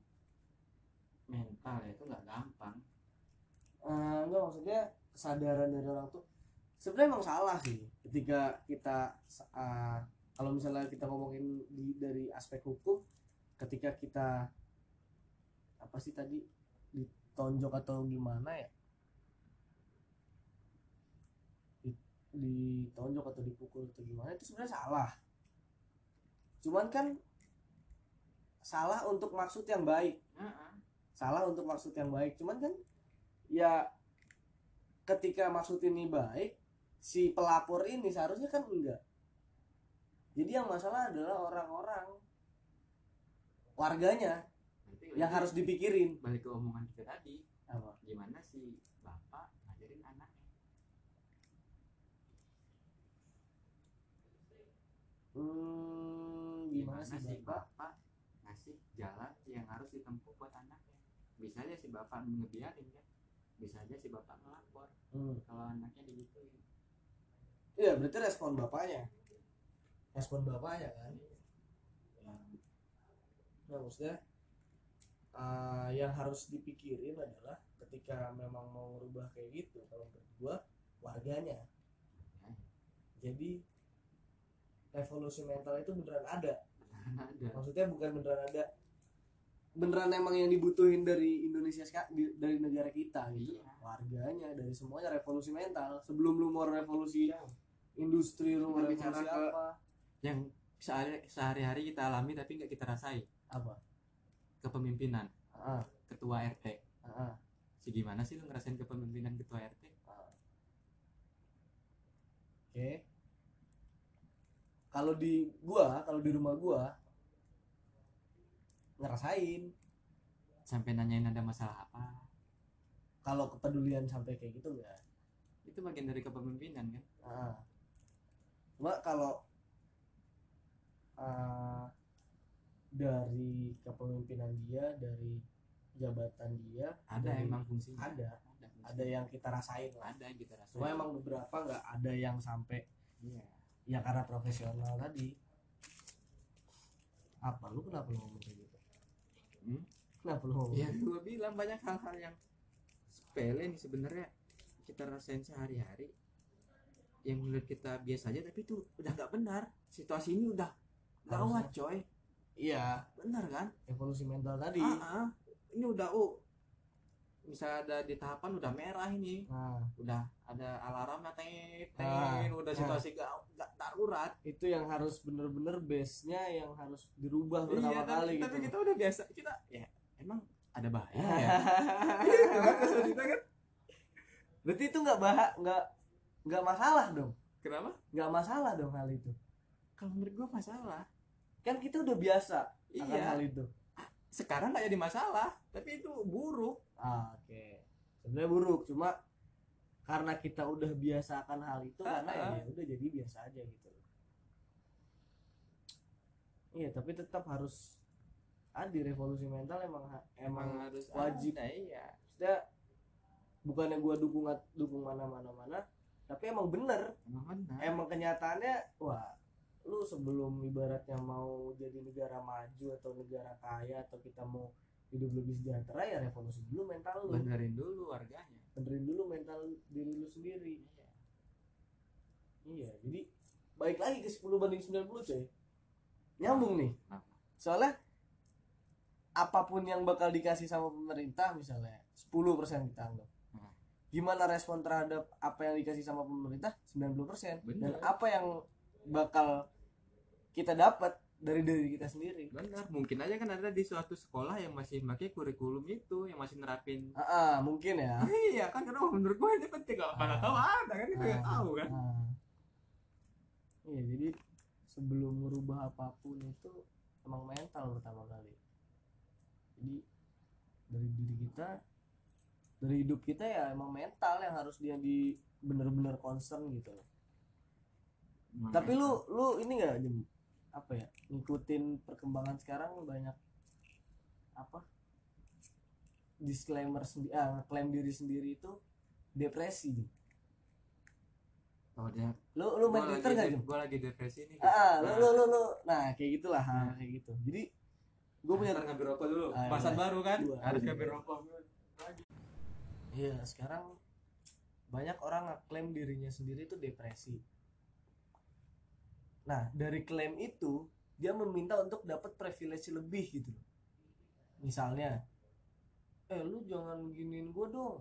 mental ya itu nggak gampang. Eh, enggak maksudnya kesadaran dari orang tuh sebenarnya emang salah sih ketika kita eh, kalau misalnya kita ngomongin di dari aspek hukum ketika kita apa sih tadi? Ditonjok atau gimana ya? Di- ditonjok atau dipukul atau gimana itu sebenarnya salah. Cuman kan salah untuk maksud yang baik. Heeh. salah untuk maksud yang baik. Cuman kan ya ketika maksud ini baik si pelapor ini seharusnya kan enggak. Jadi yang masalah adalah orang-orang warganya yang harus dipikirin. balik ke omongan kita tadi. Apa? Gimana si bapak ngajarin anaknya hmm, gimana, sih si bapak? bapak ngasih jalan yang harus ditempuh buat anaknya? Bisa aja si bapak ngebiarin kan? Bisa aja si bapak ngelapor hmm. kalau anaknya digituin. Iya berarti respon bapaknya. Respon bapaknya kan? Ya. nah maksudnya eh, yang harus dipikirin adalah ketika memang mau merubah kayak gitu kalau menurut gua warganya. Jadi revolusi mental itu beneran ada. Beneran ada. Maksudnya bukan beneran ada. Beneran emang yang dibutuhin dari Indonesia dari negara kita gitu. Iya. warganya dari semuanya revolusi mental. Sebelum lu mau revolusi industri lu mau revolusi apa. yang sehari sehari-hari kita alami tapi nggak kita rasain. Apa kepemimpinan. Ah, ketua RT ah, si gimana sih lu ngerasain kepemimpinan ketua RT ah. oke. Kalau di gua kalau di rumah gua ngerasain. Sampai nanyain ada masalah apa? Kalau kepedulian sampai kayak gitu enggak itu bagian dari kepemimpinan kan? Ah. Cuma kalau ah, dari kepemimpinan dia, dari jabatan dia, ada dari- emang fungsinya ada, ada, fungsinya. ada yang kita rasain lah. ada yang kita rasain Cuma emang beberapa nggak ada yang sampai iya ya karena profesional tadi. Apa lu kenapa lu ngomong kayak gitu? Hmm? Kenapa lu ngomong? ya gue bilang banyak hal-hal yang sepele nih sebenarnya kita rasain sehari-hari yang menurut kita biasa aja tapi itu udah nggak benar situasi ini udah gawat coy Iya, benar kan evolusi mental tadi. Ah, ah. ini udah oh bisa ada di tahapan udah merah ini Nah, udah ada alarmnya tet Ah, udah ah. situasi gak, gak darurat itu yang harus bener-bener base-nya yang harus dirubah pertama iya, kali tapi, tapi gitu. kita udah biasa kita ya emang ada bahaya ya Gitu <laughs> kan, kita kan Berarti itu nggak bah nggak nggak masalah dong. kenapa Nggak masalah dong hal itu. kalau menurut gua masalah Kan kita udah biasa akan iya hal itu. sekarang nggak jadi masalah tapi itu buruk Ah, Oke. Sebenarnya buruk, cuma karena kita udah biasa akan hal itu Ah, karena ah. ya udah jadi biasa aja gitu. Iya, tapi tetap harus ada revolusi mental emang ha- emang harus wajib. ada, iya maksudnya bukannya gua dukung dukung mana-mana mana, tapi emang bener emang benar emang kenyataannya wah lu sebelum ibaratnya mau jadi negara maju atau negara kaya atau kita mau hidup lebih sejahtera ya revolusi dulu mental lu. Benerin dulu warganya. Benerin dulu mental diri lu sendiri. Iya. Iya jadi baik lagi ke 10 banding 90 coy. Nyambung nih. Kenapa? soalnya apa pun yang bakal dikasih sama pemerintah misalnya 10% kita anggap. Hmm. gimana respon terhadap apa yang dikasih sama pemerintah? 90% dan Bener. apa yang bakal kita dapat dari diri kita sendiri. Benar mungkin aja kan ada di suatu sekolah yang masih pakai kurikulum itu yang masih nerapin. Ah, ah, mungkin ya. Iya kan karena menurut gue ini penting kalau mana tahu ada kan kita nggak Ah, tahu kan. Ah. iya jadi sebelum merubah apa pun itu emang mental pertama kali. Jadi dari diri kita dari hidup kita ya emang mental yang harus dia di bener-bener concern gitu tapi lu lu ini nggak Jem? apa ya ngikutin perkembangan sekarang banyak apa disclaimer sendiri ah klaim diri sendiri itu depresi Jem. oh dia lu lu main twitter nggak Jem? gue lagi depresi nih ah lu Nah, lu lu, lu. nah kayak gitulah hal kayak gitu jadi gue punya ntar ngambil rokok dulu Ah, pasar iya. baru kan Dua. harus ngambil rokok iya sekarang banyak orang ngeklaim dirinya sendiri itu depresi nah dari klaim itu dia meminta untuk dapat privilege lebih gitu misalnya eh lu jangan giniin gue dong.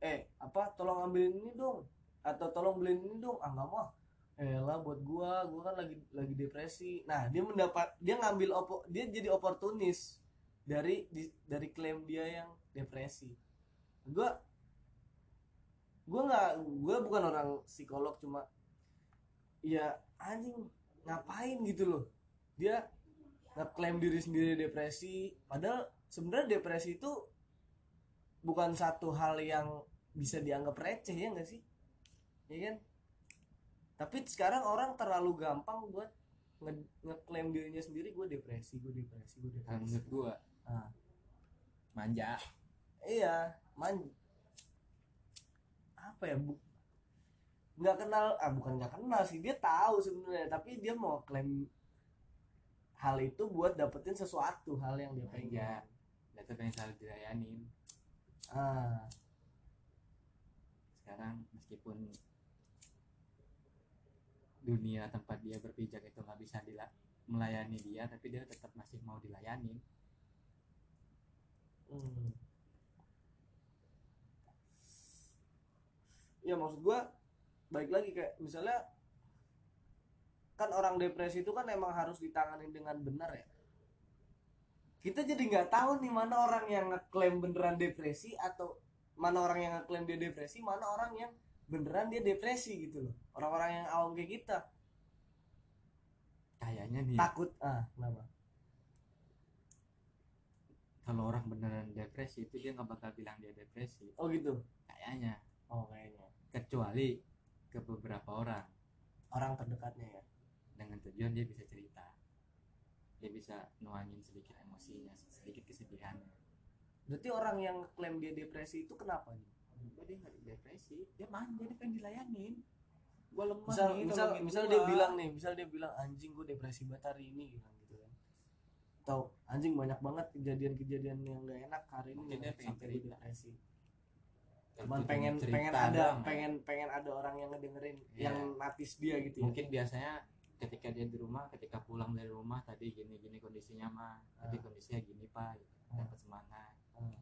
Eh apa tolong ambilin ini dong. Atau tolong beliin ini dong. Ah nggak mau eh lah buat gua gua kan lagi lagi depresi. Nah dia mendapat dia ngambil opo dia jadi oportunis dari di- dari klaim dia yang depresi. Gua gua nggak gua bukan orang psikolog cuma ya anjing ngapain? Gitu loh. Dia ngeklaim diri sendiri depresi. Padahal sebenarnya depresi itu bukan satu hal yang bisa dianggap receh ya enggak sih? Ya kan? Tapi sekarang orang terlalu gampang buat nge- ngeklaim dirinya sendiri gue depresi gue depresi gue depresi. Menurut gue Ah. manja. Iya man apa ya bu nggak kenal ah bukan nggak kenal sih dia tahu sebenarnya tapi dia mau klaim hal itu buat dapetin sesuatu hal yang dia pengen. Dan tuh pengen selalu dilayanin ah. Sekarang meskipun dunia tempat dia berpijak itu nggak bisa dila- melayani dia tapi dia tetap masih mau dilayani. Hmm. ya maksud gua baik lagi kayak misalnya kan orang depresi itu kan emang harus ditangani dengan benar ya. Kita jadi nggak tahu nih mana orang yang ngeklaim beneran depresi atau mana orang yang ngeklaim dia depresi mana orang yang beneran dia depresi gitu loh. Orang-orang yang awam kayak kita. Kayaknya nih takut ah kenapa? Kalau orang beneran depresi itu dia nggak bakal bilang dia depresi. Oh gitu? Kayaknya. Oh kayaknya. Kecuali ke beberapa orang. Orang terdekatnya ya? Dengan tujuan dia bisa cerita. Dia bisa nuangin sedikit emosinya sedikit kesedihannya. Berarti orang yang klaim dia depresi itu kenapa nih? Gua dia nggak depresi dia manja dia pengen dilayanin. Gua lemah misal nih misal misal gua. dia bilang nih misal dia bilang anjing gue depresi banget hari ini bilang gitu kan. Atau anjing banyak banget kejadian-kejadian yang gak enak hari ini Mungkin dia pengen gue cerita. depresi cuman pengen cerita pengen ada ya. pengen pengen ada orang yang ngedengerin Iya. yang natis dia gitu ya mungkin biasanya ketika dia di rumah ketika pulang dari rumah tadi gini gini kondisinya mah tadi Ah. kondisinya gini pak gitu. Dapat semangat Ah.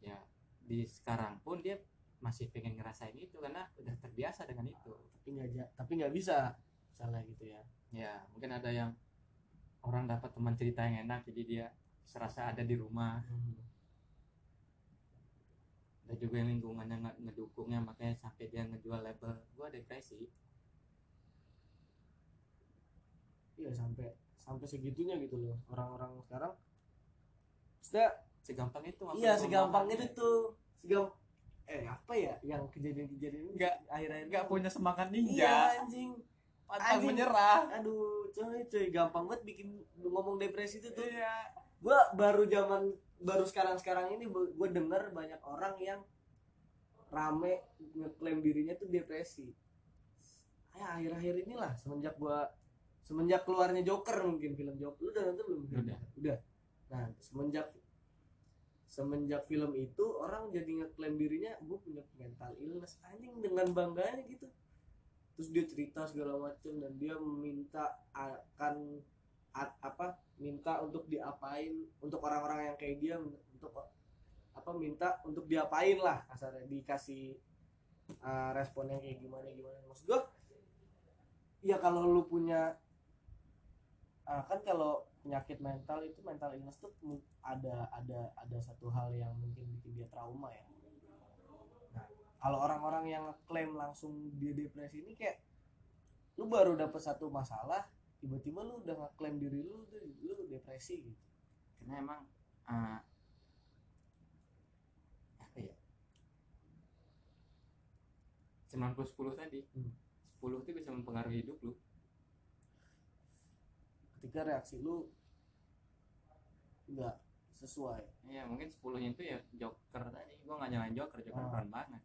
ya di sekarang pun dia masih pengen ngerasain itu karena udah terbiasa dengan itu tapi nggak tapi nggak bisa misalnya gitu ya ya mungkin ada yang orang dapat teman cerita yang enak jadi dia serasa ada di rumah Hmm. Ada juga yang lingkungannya nggak ngedukungnya makanya sampai dia ngejual label. Gua depresi iya sampai sampai segitunya gitu loh orang-orang sekarang. Sudah segampang itu iya segampang itu tuh. Segam eh apa ya yang kejadian-kejadian Nggak- akhir-akhir nggak punya semangat iya ninja anjing. Pantang Anjing. menyerah. Aduh coy coy gampang banget bikin ngomong depresi itu tuh. Iya. Gua baru zaman baru sekarang sekarang ini gue denger banyak orang yang rame ngeklaim dirinya tuh depresi. Ya akhir-akhir inilah semenjak gua semenjak keluarnya Joker mungkin film Joker. Lu udah nonton belum? Udah. udah. Nah semenjak semenjak film itu orang jadi ngeklaim dirinya gue punya mental illness. Anjing dengan bangganya gitu. Terus dia cerita segala macam dan dia meminta akan a- apa minta untuk diapain untuk orang-orang yang kayak dia untuk apa minta untuk diapain lah kasarnya dikasih uh, respon yang kayak gimana gimana. Maksud gue ya kalau lu punya ah, kan kalau penyakit mental itu mental illness tuh ada ada ada satu hal yang mungkin bikin dia trauma ya. Nah kalau orang-orang yang klaim langsung dia depresi ini kayak lu baru dapet satu masalah tiba-tiba lu udah ngeklaim diri lu tuh lu depresi gitu karena emang eh, apa ya 90 10 tadi Hmm. 10 itu bisa mempengaruhi hidup lu ketika reaksi lu nggak sesuai Iya mungkin 10 nya itu ya Joker tadi gua nggak nyalain Joker Joker Ah. keren banget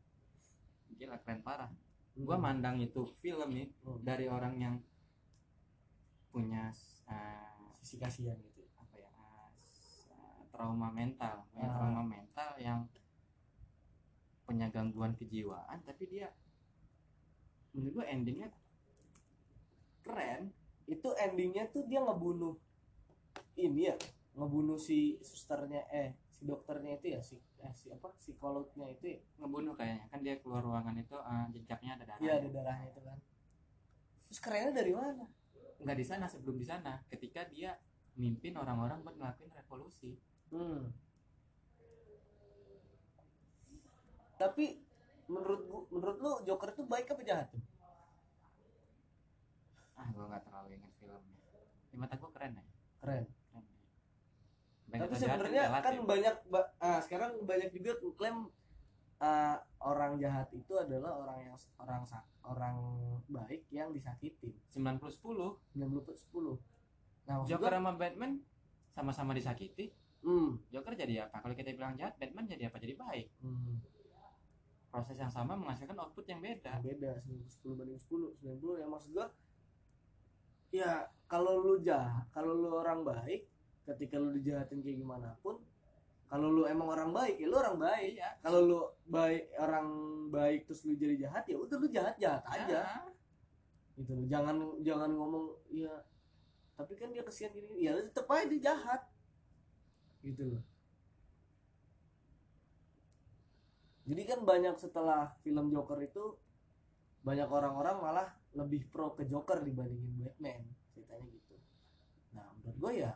gila keren parah gua Hmm. mandang itu film nih Hmm. dari orang yang punya eh, sisi kasihan gitu apa ya eh, trauma mental. Punya Ah. trauma mental yang punya gangguan kejiwaan tapi dia menurut gua endingnya keren. Itu endingnya tuh dia ngebunuh ini ya ngebunuh si susternya eh si dokternya itu ya si eh, si apa psikolognya itu ya? Ngebunuh kayaknya kan dia keluar ruangan itu eh, jejaknya ada darah iya ada darahnya itu kan. Terus kerennya dari mana nggak di sana sebelum di sana ketika dia mimpin orang-orang buat ngelakuin revolusi. Hmm. tapi menurut gua menurut lu Joker tuh baik apa jahat? Tuh ah gua nggak terlalu ingat filmnya. Di mata gua keren ya? Keren. Keren ya. Baik tapi sebenarnya kan banyak ba- ah, sekarang banyak juga klaim ah, orang jahat itu adalah orang yang orang orang baik yang disakitin. 90 10 90 per 10 nah Joker gua, sama Batman sama-sama disakiti. Hmm, Joker jadi apa? Kalau kita bilang jahat Batman jadi apa? Jadi baik. Hmm, proses yang sama menghasilkan output yang beda. Yang beda 90 10 banding 10 90 ya maksud gua ya kalau lu jahat kalau lu orang baik ketika lu dijahatin kayak gimana pun kalau lu emang orang baik ya lu orang baik. Iya. Kalau lu baik orang baik terus lu jadi jahat ya udah lu jahat jahat aja. Ah, gitu. Loh jangan jangan ngomong ya tapi kan dia kesian gini. Ya tetep aja dia jahat. Gitu loh. Jadi kan banyak setelah film Joker itu banyak orang-orang malah lebih pro ke Joker dibandingin Batman ceritanya gitu. Nah menurut gue ya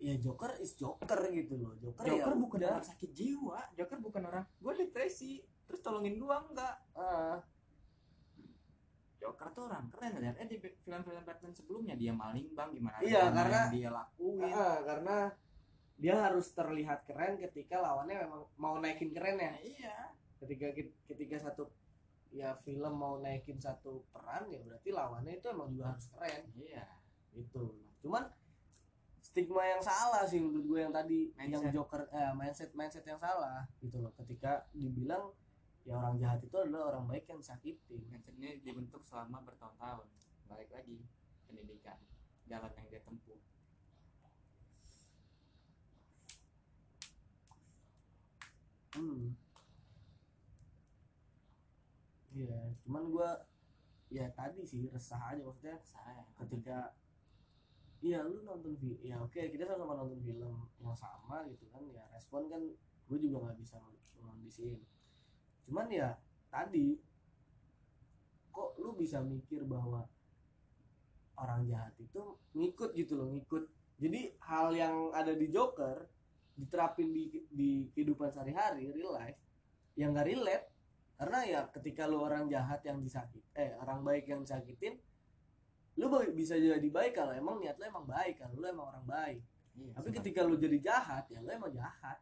ya Joker is Joker gitu loh. Joker, ya Joker bukan udah. orang sakit jiwa. Joker bukan orang gue depresi. Terus tolongin gua enggak? Ah, Joker tuh orang keren lihat eh di film-film Batman sebelumnya. Dia maling bang. Gimana Iya, karena- dia lakuin? Ah, karena dia harus terlihat keren ketika lawannya memang mau naikin kerennya Nah, iya. Ketika ketika satu ya film mau naikin satu peran ya berarti lawannya itu emang juga harus keren. Iya. Gitu. Cuman stigma yang salah sih menurut gue yang tadi. Yang Mindset. Joker eh, mindset mindset yang salah gitu loh. Ketika dibilang ya orang jahat itu adalah orang baik yang disakitin. Mindsetnya dibentuk selama bertahun-tahun. Balik lagi pendidikan. Jalan yang dia tempuh. Hmm. Iya cuman gue ya tadi sih resah aja. Maksudnya saya ketika iya lu nonton film ya oke kita sama-sama nonton film yang sama gitu kan ya respon kan gue juga nggak bisa ngondisiin cuman ya tadi kok lu bisa mikir bahwa orang jahat itu ngikut gitu loh ngikut. Jadi hal yang ada di Joker diterapin di di kehidupan sehari-hari real life yang gak relate. Karena ya ketika lu orang jahat yang disakit eh orang baik yang disakitin lu bisa jadi baik kalau emang niat lu emang baik kalau lu emang orang baik. Iya, tapi sempat- ketika lu jadi jahat ya lu emang jahat.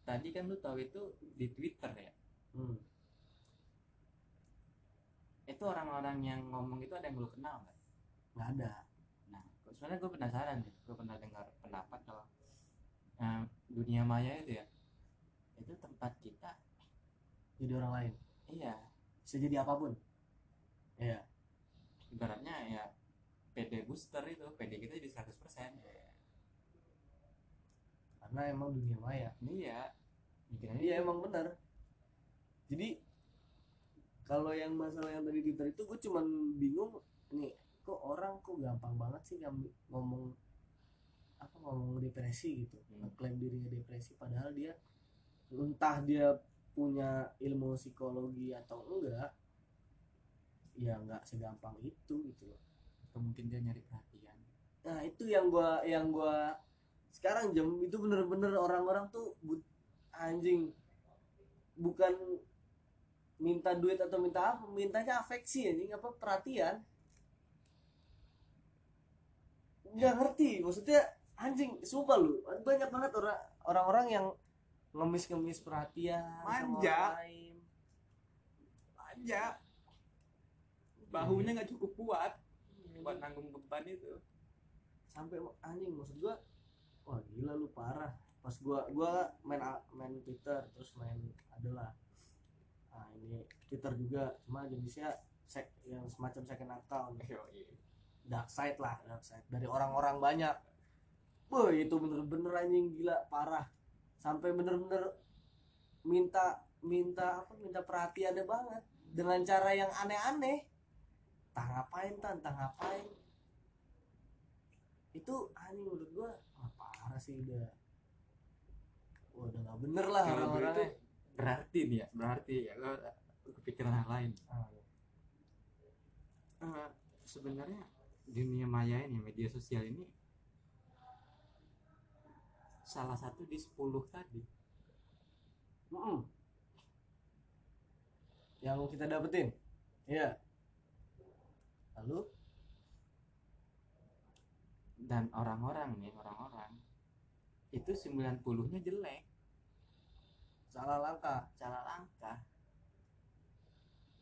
Tadi kan lu tahu itu di Twitter ya? Hmm. itu orang-orang yang ngomong itu ada yang lu kenal nggak? Nggak ada. Nah sebenarnya gue penasaran deh. Gue pernah dengar pendapat kalau eh, dunia maya itu ya itu tempat kita jadi orang lain? Iya. Bisa jadi apa pun ya ibaratnya ya PD booster itu PD kita jadi 100% karena emang dunia maya. Iya. Mikirnya iya emang benar. Jadi kalau yang masalah yang tadi Twitter itu gue cuman bingung nih kok orang kok gampang banget sih ngomong apa ngomong depresi gitu. Hmm. ngeklaim dirinya depresi padahal dia entah dia punya ilmu psikologi atau enggak ya nggak segampang itu gitu loh. Atau mungkin dia nyari perhatian. Nah itu yang gua yang gua sekarang jam itu bener-bener orang-orang tuh but, anjing bukan minta duit atau minta apa mintanya afeksi anjing apa perhatian. Nggak ngerti maksudnya anjing sumpah lu banyak banget orang orang-orang yang ngemis-ngemis perhatian sama Manja. Bahunya nggak cukup kuat buat nanggung beban itu. Sampai anjing maksud gua wah gila lu parah. Pas gua gua main main Twitter terus main adalah nah ini Twitter juga. Cuma jenisnya sek yang semacam second account. Dark side lah dark side. Dari orang-orang banyak. Wah itu bener-bener anjing gila parah. Sampai bener-bener minta minta apa minta perhatiannya banget. Dengan cara yang aneh-aneh entah ngapain tan entah ngapain. Itu anjing menurut gua wah, parah sih udah. Wah udah nggak bener lah Kalau gue orang-orangnya. itu berarti nih ya berarti ya gue kepikiran hal lain. Ah, Eh, sebenarnya dunia maya ini media sosial ini salah satu di 10 tadi. Mm-mm. yang kita dapetin? Iya lalu? Dan orang-orang nih orang-orang itu 90 nya jelek. Salah langkah. Salah langkah.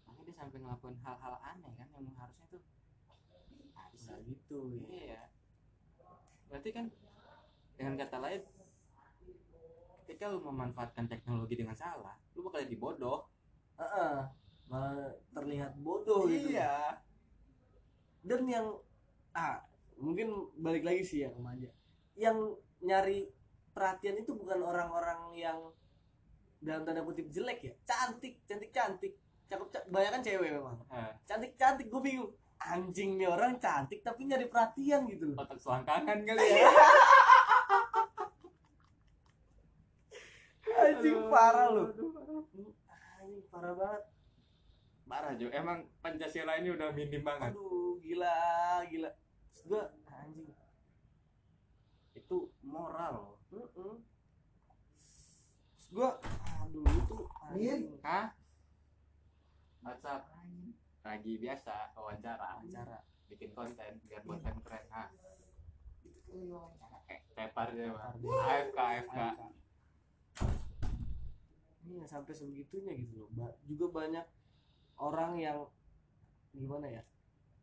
Makanya dia sampai ngelakuin hal-hal aneh kan yang harusnya tuh "Ah, nggak sih?" gitu ya. Iya. Berarti kan dengan kata lain ketika lu memanfaatkan teknologi dengan salah lu bakal jadi bodoh. Heeh. malah terlihat bodoh gitu. Iya dan yang ah mungkin balik lagi sih yang remaja. Yang nyari perhatian itu bukan orang-orang yang dalam tanda kutip jelek ya. Cantik cantik cantik. Cakep cakep banyak kan cewek memang. Ah, cantik cantik gue bingung. Anjing nih orang cantik tapi nyari perhatian gitu loh. Otak selangkangan kali ya. <laughs> Anjing parah loh. Anjing parah banget parah Jo. Emang Pancasila ini udah minim banget. Aduh gila gila. Gua anjing. Itu moral. Loh Mm-mm. Maksud gua aduh itu anjing. Hah? WhatsApp lagi biasa wawancara. Wawancara. bikin konten biar konten keren. Ah Eh, tepar dia mah. AFK AFK. Ini nggak sampai sebegitunya gitu loh. Ba- juga banyak orang yang gimana ya?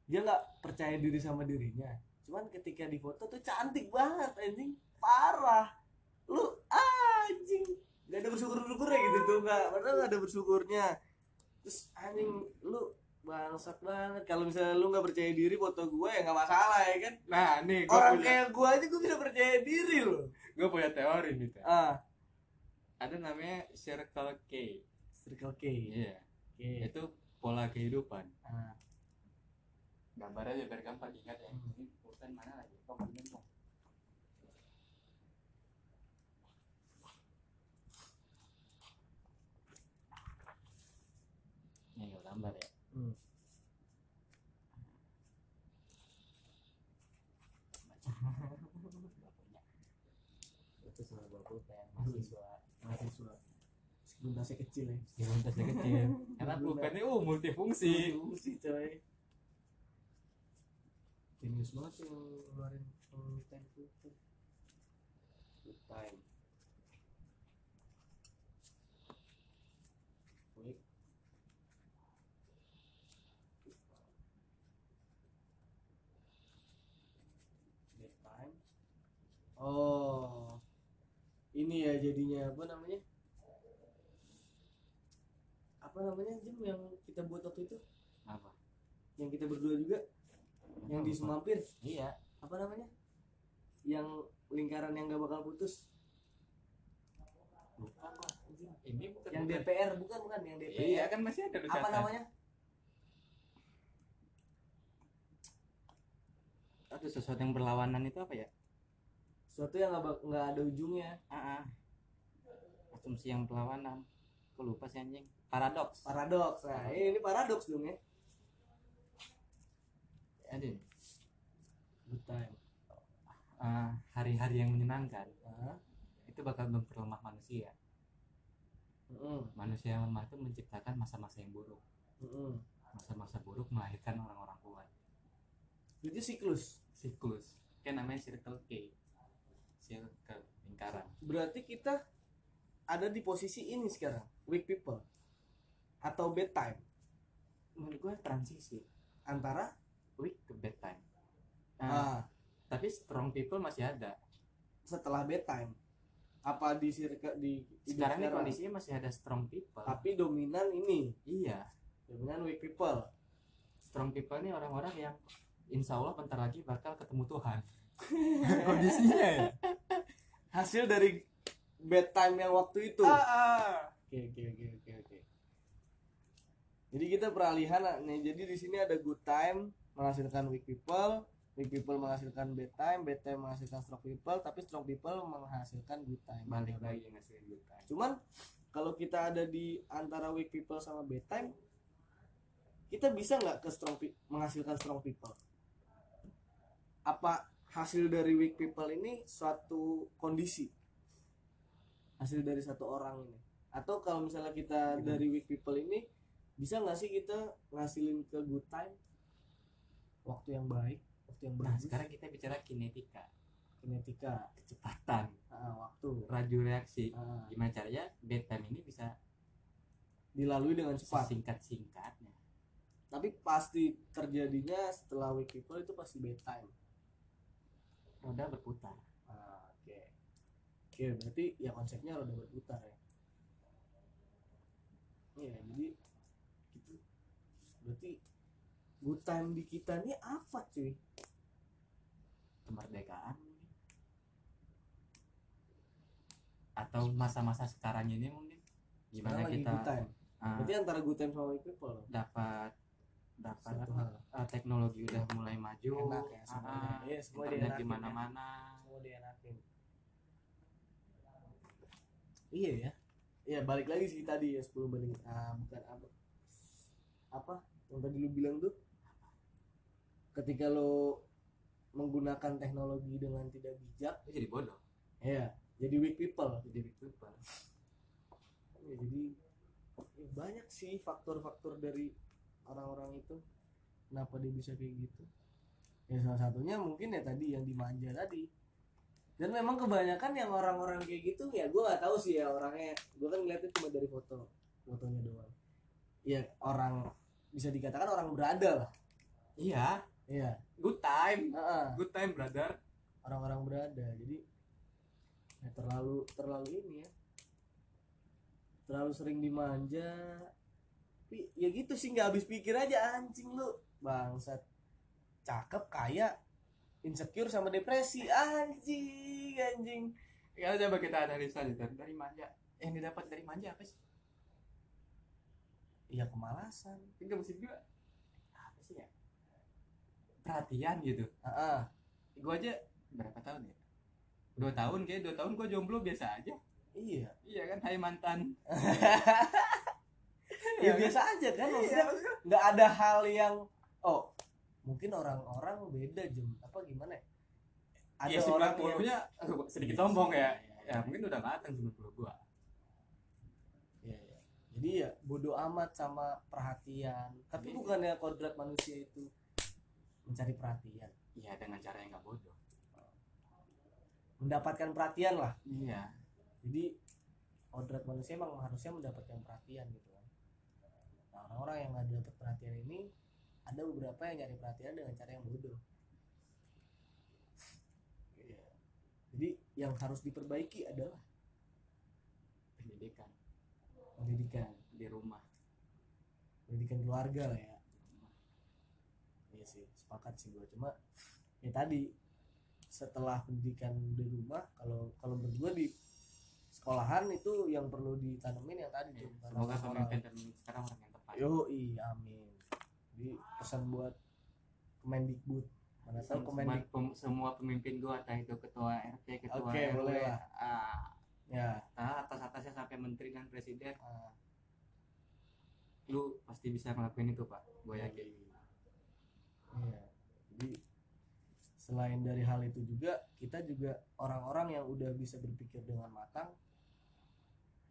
Dia nggak percaya diri sama dirinya. Cuman ketika di foto tuh cantik banget anjing. Parah. Lu anjing. Gak ada bersyukur-syukurnya gitu tuh nggak. Padahal nggak ada bersyukurnya. Terus anjing lu bangsat banget kalau misalnya lu nggak percaya diri foto gue ya nggak masalah ya kan nah nih gue orang punya kayak gue aja gue bisa percaya diri loh gue punya teori nih Teh. ah ada namanya circle K circle K iya oke itu pola kehidupan. Ah. gambar aja biar gampang ingat ya. Hmm. ini pulpen mana lagi? Kok kok ini nggak gambar ya? Hmm. <laughs> itu sama pulpen mahasiswa mahasiswa meskipun tasnya kecil ya. Meskipun tasnya kecil. <laughs> Karena pulpennya uh multifungsi. Fungsi coy. Jenius banget yang ngeluarin pulpen pulpen time. Oh, ini ya jadinya apa namanya? Apa namanya Jim yang kita buat waktu itu? apa Yang kita berdua juga? Yang di Semampir? iya Apa namanya? Yang lingkaran yang gak bakal putus? lupa gua ini bukan Yang bukan. DPR bukan bukan yang DPR. iya kan masih ada Apa namanya? aduh sesuatu yang berlawanan itu apa ya Suatu yang gak, bak- nggak ada ujungnya. ah ah. asumsi yang berlawanan aku lupa sih anjing paradoks Paradoks. Nah, ini paradoks dong ya. nih, good time. Eh, hari-hari yang menyenangkan. Hah? itu bakal memperlemah manusia. Mm-mm. manusia yang lemah itu menciptakan masa-masa yang buruk. Mm-mm. masa-masa buruk melahirkan orang-orang kuat. Itu siklus. Siklus. Kan namanya circle K. Circle lingkaran. Berarti kita ada di posisi ini sekarang. Weak people atau bad time menurut gue transisi antara weak ke bad time Nah, ah, tapi strong people masih ada. Setelah bad time apa di circle di hidup sekarang ini kondisinya masih ada strong people. Tapi dominan ini. Iya. Dominan weak people. Strong people ini orang-orang yang insya Allah bentar lagi bakal ketemu Tuhan. <laughs> Kondisinya ya? Hasil dari bad time yang waktu itu? Ah, oke oke oke oke jadi kita peralihan nih. Jadi di sini ada good time menghasilkan weak people weak people menghasilkan bad time bad time menghasilkan strong people tapi strong people menghasilkan good time. Balik lagi ngasih good time. Cuman kalau kita ada di antara weak people sama bad time kita bisa nggak ke strong menghasilkan strong people? Apa hasil dari weak people ini suatu kondisi? Hasil dari satu orang ini. Atau kalau misalnya kita Gimana? dari weak people ini bisa nggak sih kita ngasilin ke good time? Waktu yang baik waktu yang nah bagus. sekarang kita bicara kinetika. Kinetika. Kecepatan. Ah, waktu. Laju reaksi. Ah, gimana caranya bad time ini bisa dilalui dengan cepat. singkat singkatnya tapi pasti terjadinya setelah weak people itu pasti bad time. Roda berputar. Ah, oke. Oke berarti ya konsepnya roda berputar ya. Iya jadi berarti good time di kita ini apa cuy? Kemerdekaan. Mungkin. atau masa-masa sekarang ini mungkin? Gimana Sekarang lagi kita good time ah, berarti antara good time sama people. dapat dapat ah, teknologi udah mulai maju. Enak ya semuanya. ah, Iya, semua internet dienakin di ya. mana-mana. Semua dienakin iya ya? Iya balik lagi sih tadi ya 10 banding ah, bukan apa? Apa yang tadi lu bilang tuh ketika lo menggunakan teknologi dengan tidak bijak jadi bodoh. ya jadi weak people. Jadi big people. Ya, jadi ya, banyak sih faktor-faktor dari orang-orang itu kenapa dia bisa kayak gitu. Ya salah satunya mungkin ya tadi yang dimanja tadi. Dan memang kebanyakan yang orang-orang kayak gitu ya gue nggak tahu sih ya orangnya. Gue kan ngeliatnya cuma dari foto fotonya doang. Ya orang bisa dikatakan orang berada lah. Iya. Iya. Good time. Heeh, good time brother. Orang-orang berada jadi ya terlalu terlalu ini ya. Terlalu sering dimanja. Tapi ya gitu sih nggak habis pikir aja anjing lu. Bangsat. Cakep kaya insecure sama depresi. Anjing anjing. Ya coba kita analisa dari, dari manja. Yang didapat dari manja apa sih iya kemalasan. Enggak maksud gue apa sih ya? Perhatian gitu. Ah gue aja berapa tahun ya? Dua tahun kayak dua tahun gue jomblo biasa aja. Iya. Iya kan? Hai mantan. <laughs> Ya biasa aja kan? Maksudnya nggak ada hal yang oh mungkin orang-orang beda jam apa gimana ya? ada Iya, orang yang 90-nya aduh, sedikit sombong ya. Ya mungkin udah matang 90 gua. Iya, iya. Jadi ya bodoh amat sama perhatian. Tapi Iya. bukannya kodrat manusia itu mencari perhatian, iya dengan cara yang gak bodoh mendapatkan perhatian lah. iya Jadi kodrat manusia emang harusnya mendapatkan perhatian gitu kan. Nah, orang-orang yang nggak dapat perhatian ini ada beberapa yang nyari perhatian dengan cara yang bodoh. Iya. Jadi yang harus diperbaiki adalah pendidikan pendidikan, di rumah. Pendidikan keluarga lah ya. Iya sih, sepakat sih gue cuma ya tadi setelah pendidikan di rumah kalau kalau gue di sekolahan itu yang perlu ditanemin yang tadi Ya, tuh. Bukan semoga pemimpin pemimpin sekarang orang yang tepat. Yo amin. Jadi pesan buat Kemendikbud. Mana tahu semua, Kemendik pem- semua pemimpin gua entah itu ketua RT ketua Oke, RW boleh lah. ah, ya. Ah, atas atasnya sampai menteri dan presiden. Ah, lu pasti bisa ngelakuin itu pak. Gue yakin. Iya. Selain dari hal itu juga kita juga orang-orang yang udah bisa berpikir dengan matang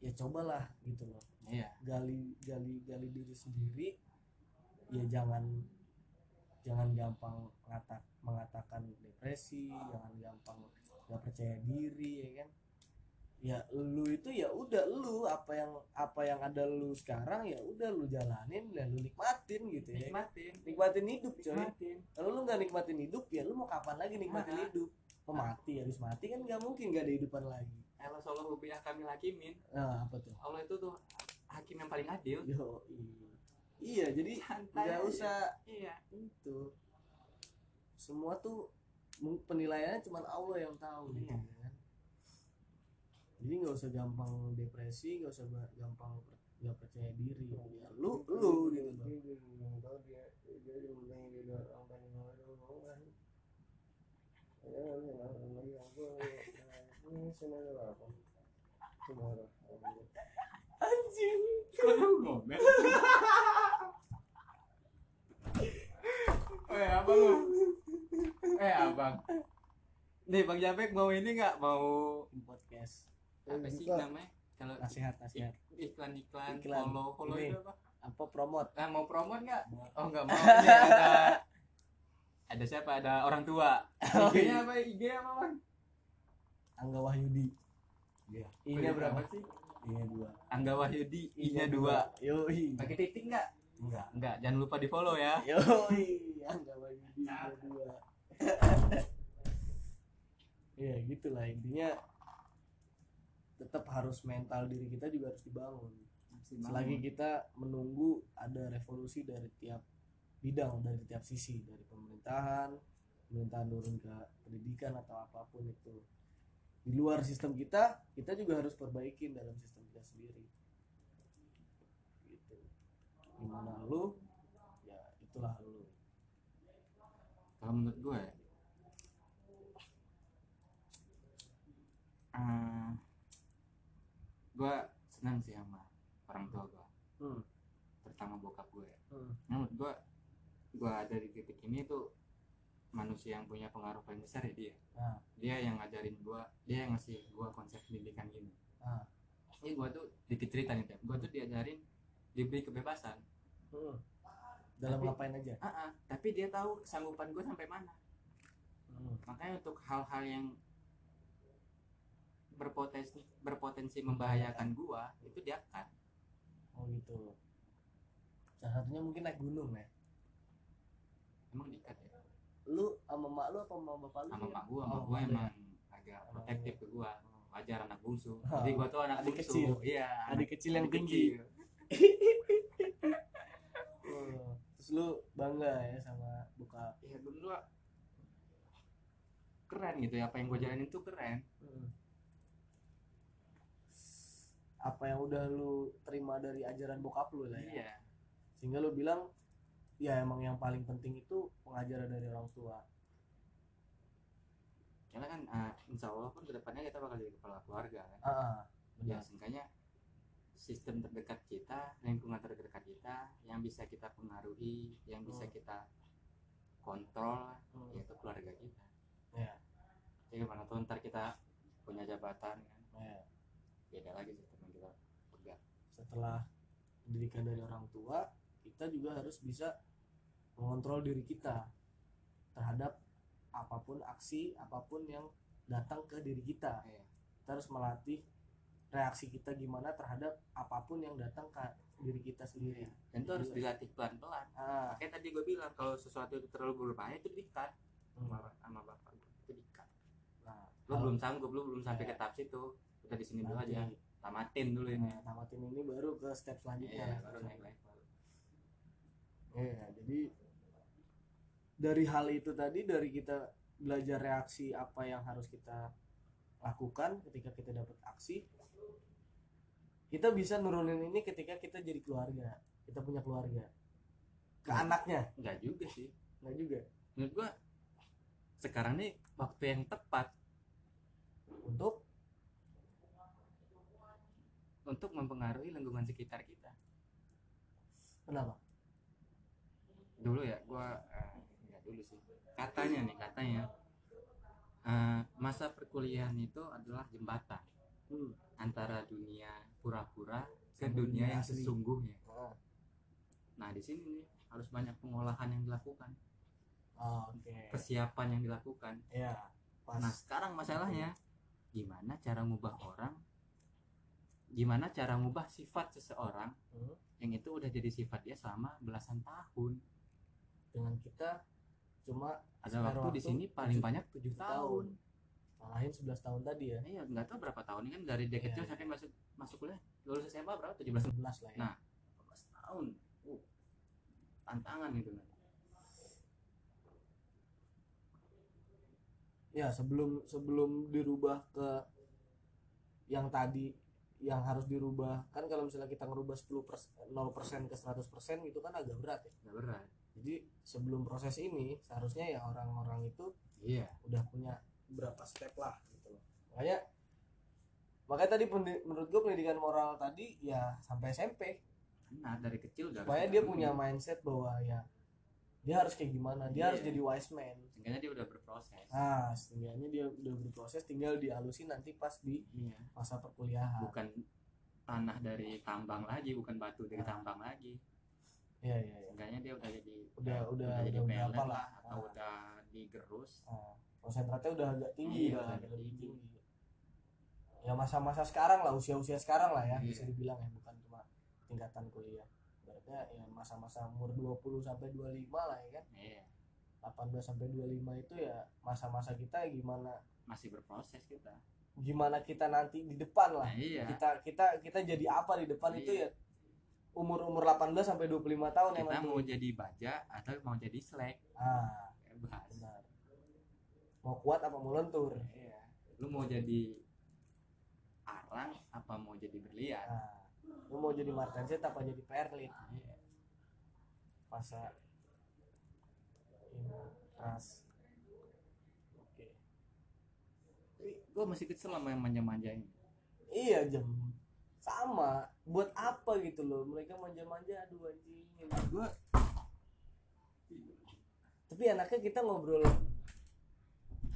ya cobalah gitu loh. Iya. Gali gali gali diri sendiri. Ya jangan jangan gampang ngatak mengatakan depresi jangan gampang nggak percaya diri ya kan ya lu itu ya udah lu apa yang apa yang ada lu sekarang ya udah lu jalanin dan lu nikmatin gitu ya. Nikmatin. Nikmatin hidup coy. Nikmatin. Kalau lu nggak nikmatin hidup ya lu mau kapan lagi nikmatin Nah. hidup? Mau mati? Harus mati kan nggak mungkin nggak ada hidupan lagi. Allah sallallahu biha kamil hakimin. Nah apa tuh? Allah itu tuh hakim yang paling adil. Yo iya jadi santai nggak usah iya. itu. Semua tuh penilaiannya cuma Allah yang tahu gitu. Iya. kan jadi nggak usah gampang depresi nggak usah gampang nggak percaya diri. Ya lu lu gitu. Loh kan. Ya ya sudah ada anjing. Kalau ngomel <laughs> eh abang lu? Eh abang. Nih bang Japek mau ini nggak? Mau podcast apa sih namanya? Kalau nasihat nasihat. iklan iklan Iklan. follow follow itu apa? apa promote? Ah mau promote nggak? Oh nggak mau. Ada ada siapa? Ada orang tua. <laughs> Oh, IG-nya apa? IG apa bang? Angga Wahyudi. Iya. I-nya berapa sih? I-nya dua. Angga Wahyudi I-nya dua. yo pakai titik nggak? Enggak Enggak, jangan lupa di follow ya. yo Angga Wahyudi I-nya dua. Ya gitulah intinya tetap harus mental diri kita juga harus dibangun. Selagi kita menunggu ada revolusi dari tiap bidang dari tiap sisi dari pemerintahan pemerintahan turun ke pendidikan atau apa pun itu. Di luar sistem kita kita juga harus perbaikin dalam sistem kita sendiri. Gitu. Gimana lu? Ya itulah lu. Kalau menurut gue, eh gue senang sih sama orang tua gue, hmm. terutama bokap gue. Hmm. Menurut gue, gue ada di titik ini tuh manusia yang punya pengaruh paling besar ya dia. Nah. Dia yang ngajarin gue, dia yang ngasih gue konsep pendidikan gini. Ah. Ini gue tuh dikit cerita nih, gue tuh diajarin diberi kebebasan. Hmm. dalam Tapi- ngapain aja Ah, ah, tapi dia tahu kesanggupan gue sampai mana. hmm. makanya untuk hal-hal yang berpotensi berpotensi membahayakan gua itu diangkat oh gitu. Salah satunya mungkin naik gunung ya? Emang diikat ya? Lu sama mak lu apa sama bapak lu sama mak gua sama Oh, gua emang agak protektif ke gua. Wajar anak bungsu. Oh. jadi gua tuh anak Adik bungsu. kecil. iya adik kecil yang adik tinggi. kecil. <laughs> Oh, terus lu bangga ya sama bokap iya dulu gua keren gitu ya apa yang gua jalanin tuh keren. Hmm. Apa yang udah lu terima dari ajaran bokap lu lah ya. Iya. Sehingga lu bilang ya emang yang paling penting itu pengajaran dari orang tua. Karena kan ah, insya Allah pun ke depannya kita bakal jadi kepala keluarga kan? Ya benar. Seenggaknya sistem terdekat kita lingkungan terdekat kita yang bisa kita pengaruhi yang bisa Hmm. kita kontrol Hmm. yaitu keluarga kita. Ya. Jadi gimana tuh ntar kita punya jabatan kan? Ya. beda lagi pegang setelah pendidikan dari orang tua kita juga harus bisa mengontrol diri kita terhadap apa pun aksi apa pun yang datang ke diri kita. Iya. kita harus melatih reaksi kita gimana terhadap apa pun yang datang ke diri kita sendiri. Dan itu harus Iya. dilatih pelan-pelan. Ah. Makanya tadi gue bilang kalau sesuatu itu terlalu berbahaya itu diikat. Sama, hmm. sama bapak itu diikat. Nah kalau belum sanggup lu belum sampai Iya. ke tahap situ. Udah di sini dulu aja tamatin dulu ini nah, tamatin ini baru ke step selanjutnya. Iya baru naik level. Iya, jadi dari hal itu tadi dari kita belajar reaksi apa yang harus kita lakukan ketika kita dapat aksi kita bisa nurunin ini ketika kita jadi keluarga kita punya keluarga. Ke Hmm. anaknya. Enggak juga sih. Nggak juga. Menurut gua sekarang nih waktu yang tepat untuk untuk mempengaruhi lingkungan sekitar kita. Kenapa? Dulu ya gua eh, enggak dulu sih. Katanya nih katanya Eh, masa perkuliahan itu adalah jembatan Hmm. antara dunia pura-pura ke dunia dunia yang asli. sesungguhnya. Ah. nah di sini nih harus banyak pengolahan yang dilakukan. Oh, oke. Persiapan yang dilakukan. Ya pas. Nah sekarang masalahnya gimana cara ngubah orang, gimana cara ngubah sifat seseorang Hmm. yang itu udah jadi sifat dia selama belasan tahun. dengan kita cuma Ada Spare waktu di waktu sini paling banyak tujuh tahun. tahun. ngalahin 11 tahun tadi ya Iya nggak tahu berapa tahun ini kan dari dia Iya, kecil iya. sampai masuk masuk kuliah lulus SMA berapa? 17 11 lah ya Nah. 14 tahun. Uh, tantangan gitu kan. ya sebelum sebelum dirubah ke yang tadi yang harus dirubah kan kalau misalnya kita ngerubah 10 persen 0% ke 100% itu kan agak berat ya Nggak berat. jadi sebelum proses ini seharusnya ya orang-orang itu Iya. udah punya berapa step lah gitu loh makanya makanya tadi menurut gue pendidikan moral tadi ya sampai SMP Nah dari kecil udah. supaya dia punya mindset bahwa ya dia harus kayak gimana dia harus Iya. jadi wise man Seenggaknya dia udah berproses. nah setidaknya dia udah berproses tinggal dihalusin nanti pas di Iya. masa perkuliahan Bukan tanah dari tambang lagi, bukan batu dari Ah. tambang lagi. iya iya iya Seenggaknya dia udah jadi Udah- udah- jadi udah pelet berapa lah, lah. atau Ah. udah digerus. Nah, konsentratnya udah agak tinggi Iya, udah udah agak tinggi. tinggi ya masa-masa sekarang lah usia-usia sekarang lah ya Iya. bisa dibilang ya bukan cuma tingkatan kuliah berarti ya masa-masa umur 20 sampai 25 lah ya kan Iya, 18 sampai 25 itu ya masa-masa kita gimana masih berproses kita. gimana kita nanti di depan lah Nah, iya. kita kita kita jadi apa di depan itu Iya. ya umur umur 18 sampai 25 tahun Kita emang mau tuh. jadi baja atau mau jadi slack. ah Bebas. benar mau kuat apa mau lentur Iya. Lu mau jadi arang apa mau jadi berlian? nah lu mau jadi Martin Zet apa jadi Perlit Iya. masa ini ras oke. Gue masih kesel sama yang manja-manja ini. iya jam. Sama. Buat apa gitu loh? Mereka manja-manja aduh anjing. Gue tapi enaknya kita ngobrol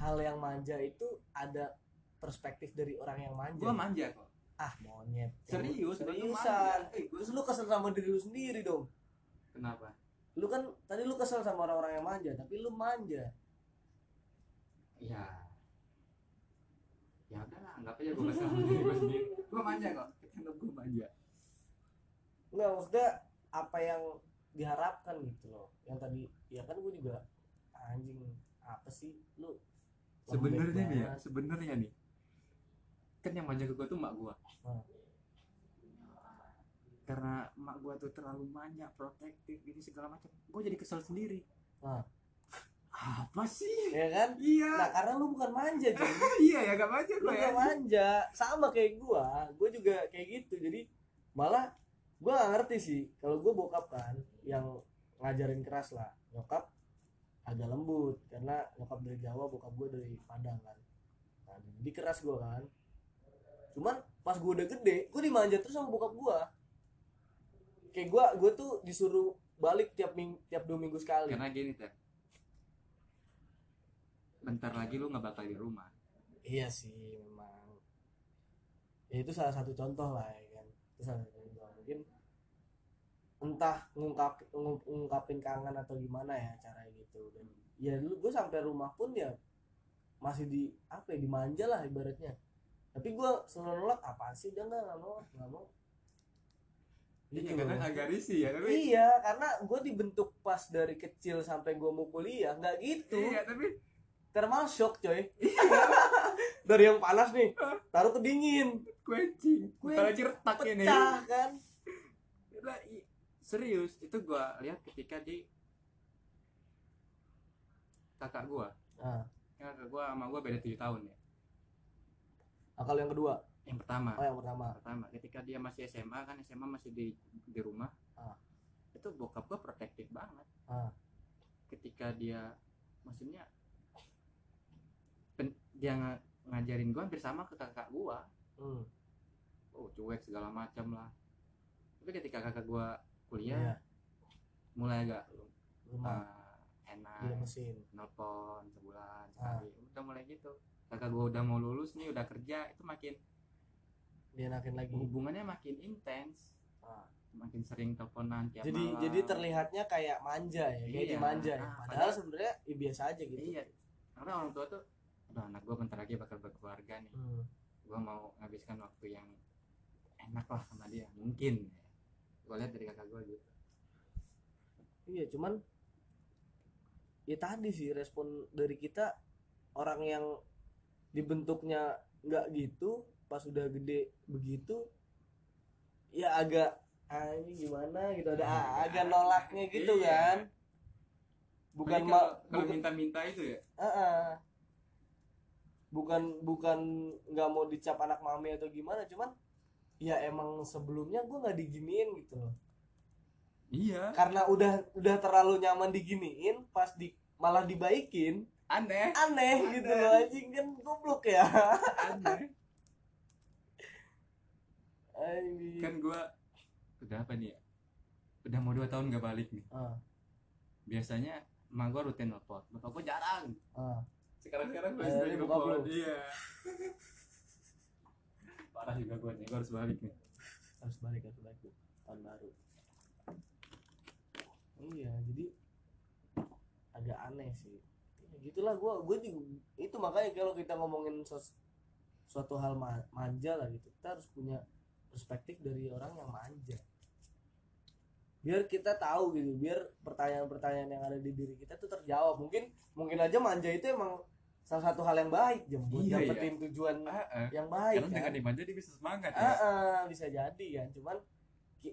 hal yang manja itu ada perspektif dari orang yang manja. Gue manja kok. Ah monyet Serius, seriusan. Eh, gua- terus lu kesel sama diri lu sendiri dong Kenapa? lu kan tadi lu kesel sama orang-orang yang manja tapi lu manja Ya. Ya udahlah, anggap aja gue kesel sama diri gue sendiri. Gue manja kok. Anggap gue manja. Enggak maksudnya apa yang diharapkan gitu loh yang tadi ya kan gue juga anjing apa sih lu Sebenarnya nih ya, sebenarnya nih. Kan yang manja ke gue tuh mak gue. Hmm. Karena mak gue tuh terlalu manja, protektif, ini segala macam. Gue jadi kesel sendiri. Hmm. Apa sih? ya kan Iya. nah karena lu bukan manja jadi <laughs> iya ya gak manja gue ya. gak manja sama kayak gua gua juga kayak gitu jadi malah gua gak ngerti sih kalau gua bokap kan yang ngajarin keras lah nyokap agak lembut karena nyokap dari Jawa bokap gua dari Padang kan nah, jadi keras gua kan cuman pas gua udah gede gua dimanja terus sama bokap gua kayak gua gua tuh disuruh balik tiap ming tiap dua minggu sekali Karena gini ter. Bentar lagi lu gak bakal di rumah. Iya sih memang. Ya itu salah satu contoh lah ya kan. Itu salah satu contoh. Mungkin entah ngungkap ngung- ngungkapin kangen atau gimana ya cara gitu dan ya dulu gue sampai rumah pun ya masih di apa ya dimanja lah ibaratnya tapi gue selalu nolak apaan sih? Udah nggak nggak mau nggak mau. Iya, Gitu kadang loh. agak risih ya, tapi iya karena gue dibentuk pas dari kecil sampai gue mau kuliah nggak gitu. Iya, tapi thermal shock coy. <laughs> Dari yang panas nih taruh ke dingin. Kuencing. Kalau retak ini. pecah kan? Serius itu gua lihat ketika di kakak gua. Nah, kakak gua sama gua beda tujuh tahun ya akal yang kedua? Yang pertama. Oh yang pertama. Pertama. Ketika dia masih SMA kan SMA masih di di rumah. Ah. itu bokap gua protektif banget. Ah. ketika dia maksudnya pen- dia nga- ngajarin gua hampir sama ke kakak gua. Hmm. oh cuek segala macam lah. Tapi ketika kakak gua kuliah Iya. mulai agak rumah. uh, enak. Beli mesin nelpon sebulan Ah. sekali udah mulai gitu kakak gue udah mau lulus nih udah kerja itu makin dienakin lagi. hubungannya makin intens. Ah. makin sering teleponan tiap jadi malam. jadi terlihatnya kayak manja ya kayak Iya. dimanja ya. Ah, padahal padahal- sebenarnya ya biasa aja gitu. Iya. Karena orang tua tuh udah anak gue bentar lagi bakal berkeluarga nih. Hmm. gue mau nghabiskan waktu yang enak lah sama dia mungkin. Gue lihat dari kakak gue gitu. Iya cuman ya tadi sih respon dari kita orang yang dibentuknya nggak gitu pas udah gede begitu ya agak ah ini gimana? gitu. Ada ah, agak nolaknya gitu Iya. kan. Bukan ma kalau- kalau bukan minta-minta itu ya? Ah, ah. bukan bukan nggak mau dicap anak mami atau gimana cuman ya emang sebelumnya gue nggak diginiin gitu loh. Iya. Karena udah udah terlalu nyaman diginiin pas di malah dibaikin aneh. Aneh gitu loh anjing kan goblok ya. Aneh. Kan gue udah apa nih ya? Udah mau dua tahun gak balik nih. Ah, biasanya emak gue rutin nelfon bapak gue jarang. Ah. sekarang sekarang gue Eh, bokap nelfon iya. Parah juga gue nih gue harus balik nih. Harus balik harus balik tahun baru. Iya jadi agak aneh sih gitulah gue gue juga itu makanya kalau kita ngomongin sos- suatu hal ma- manja lah gitu kita harus punya perspektif dari orang yang manja biar kita tahu gitu biar pertanyaan-pertanyaan yang ada di diri kita tuh terjawab mungkin mungkin aja manja itu emang salah satu hal yang baik jemput Iya, iya. dapetin tujuan ah, ah. yang baik karena kan? dengan dimanja dia bisa semangat Ah, ya ah, bisa jadi kan cuman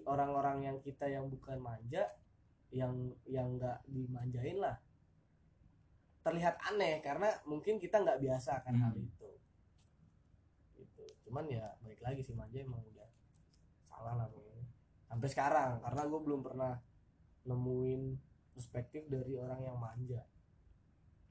orang-orang yang kita yang bukan manja yang yang nggak dimanjain lah terlihat aneh karena mungkin kita nggak biasa akan Hmm. hal itu. Gitu. Cuman ya baik lagi sih manja emang udah salah lah pokoknya. sampai sekarang karena gue belum pernah nemuin perspektif dari orang yang manja.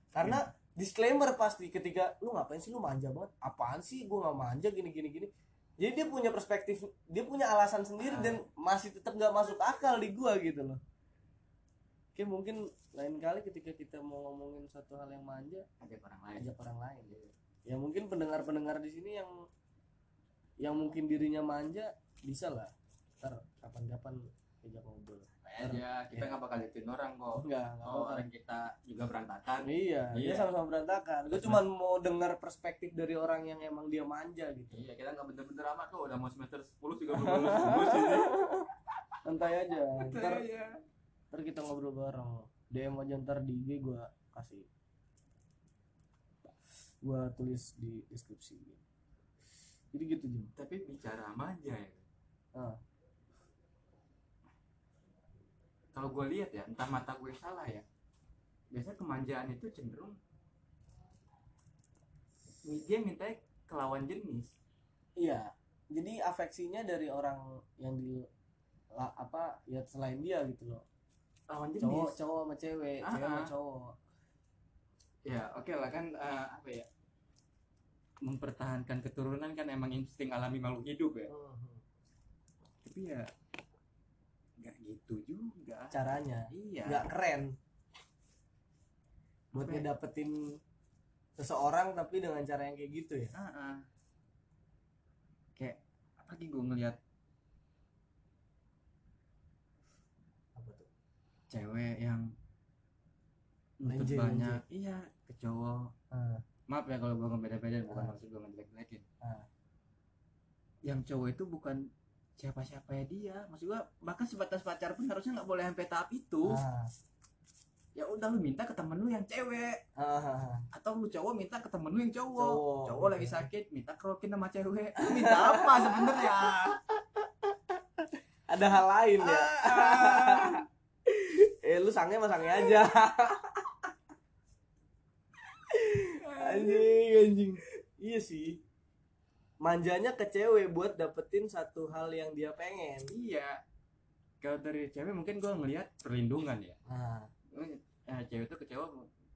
Karena disclaimer pasti ketika lu ngapain sih lu manja banget? Apaan sih? Gue nggak manja gini gini gini. Jadi dia punya perspektif dia punya alasan sendiri Ah. dan masih tetap nggak masuk akal di gua gitu loh oke mungkin lain kali ketika kita mau ngomongin satu hal yang manja ajak orang lain. ajak orang lain. Gitu. ya mungkin pendengar-pendengar di sini yang yang mungkin dirinya manja bisa lah. Ntar kapan-kapan ajak ngobrol. Aja kita nggak bakal jatuhin orang kok. Enggak enggak oh, orang kita juga berantakan. Iya dia Iya. sama-sama berantakan. Gue cuma mau dengar perspektif dari orang yang emang dia manja gitu. Iya kita nggak bener-bener amat kok. Udah mau semester 10 juga belum lulus lulus santai aja. Ntar Iya. Ntar kita ngobrol bareng. DM aja ntar di IG gue kasih. Gue tulis di deskripsi. Jadi gitu Jim. Tapi bicara manja ya. Ah. kalau gue lihat ya entah mata gue salah ya. Biasanya kemanjaan itu cenderung dia minta ke lawan jenis. Iya. Jadi afeksinya dari orang yang di la- apa ya selain dia gitu loh lawan jenis. Cowok cowok sama cewek Ah, cewek sama ah. cowok. Ya oke lah kan eh, apa ya? Mempertahankan keturunan kan emang insting alami makhluk hidup ya. Mhm. tapi ya nggak gitu juga. Caranya. Iya. Nggak keren. Buat Apa ya? ngedapetin seseorang tapi dengan cara yang kayak gitu ya? Ah, ah. kayak apalagi gue ngeliat apa tuh cewek yang nuntut banyak iya ke cowok Ah. maaf ya kalau gue ngebeda-beda bukan Ah. maksud gue ngejelek-jelekin Ah. yang cowok itu bukan siapa-siapa ya dia maksud gue bahkan sebatas pacar pun harusnya nggak boleh sampai tahap itu Ah. ya udah lu minta ke temen lu yang cewek ah. atau lu cowok minta ke temen lu yang cowok Cowok. cowok lagi sakit minta kerokin sama cewek Lu minta apa sebenarnya <laughs> ada hal lain ya Ah. eh lu sange mah sange aja. Anjing anjing. Iya sih. Manjanya ke cewek buat dapetin satu hal yang dia pengen. Iya. Kalau dari cewek mungkin gue ngelihat perlindungan ya. Nah. Eh, cewek itu ke cowok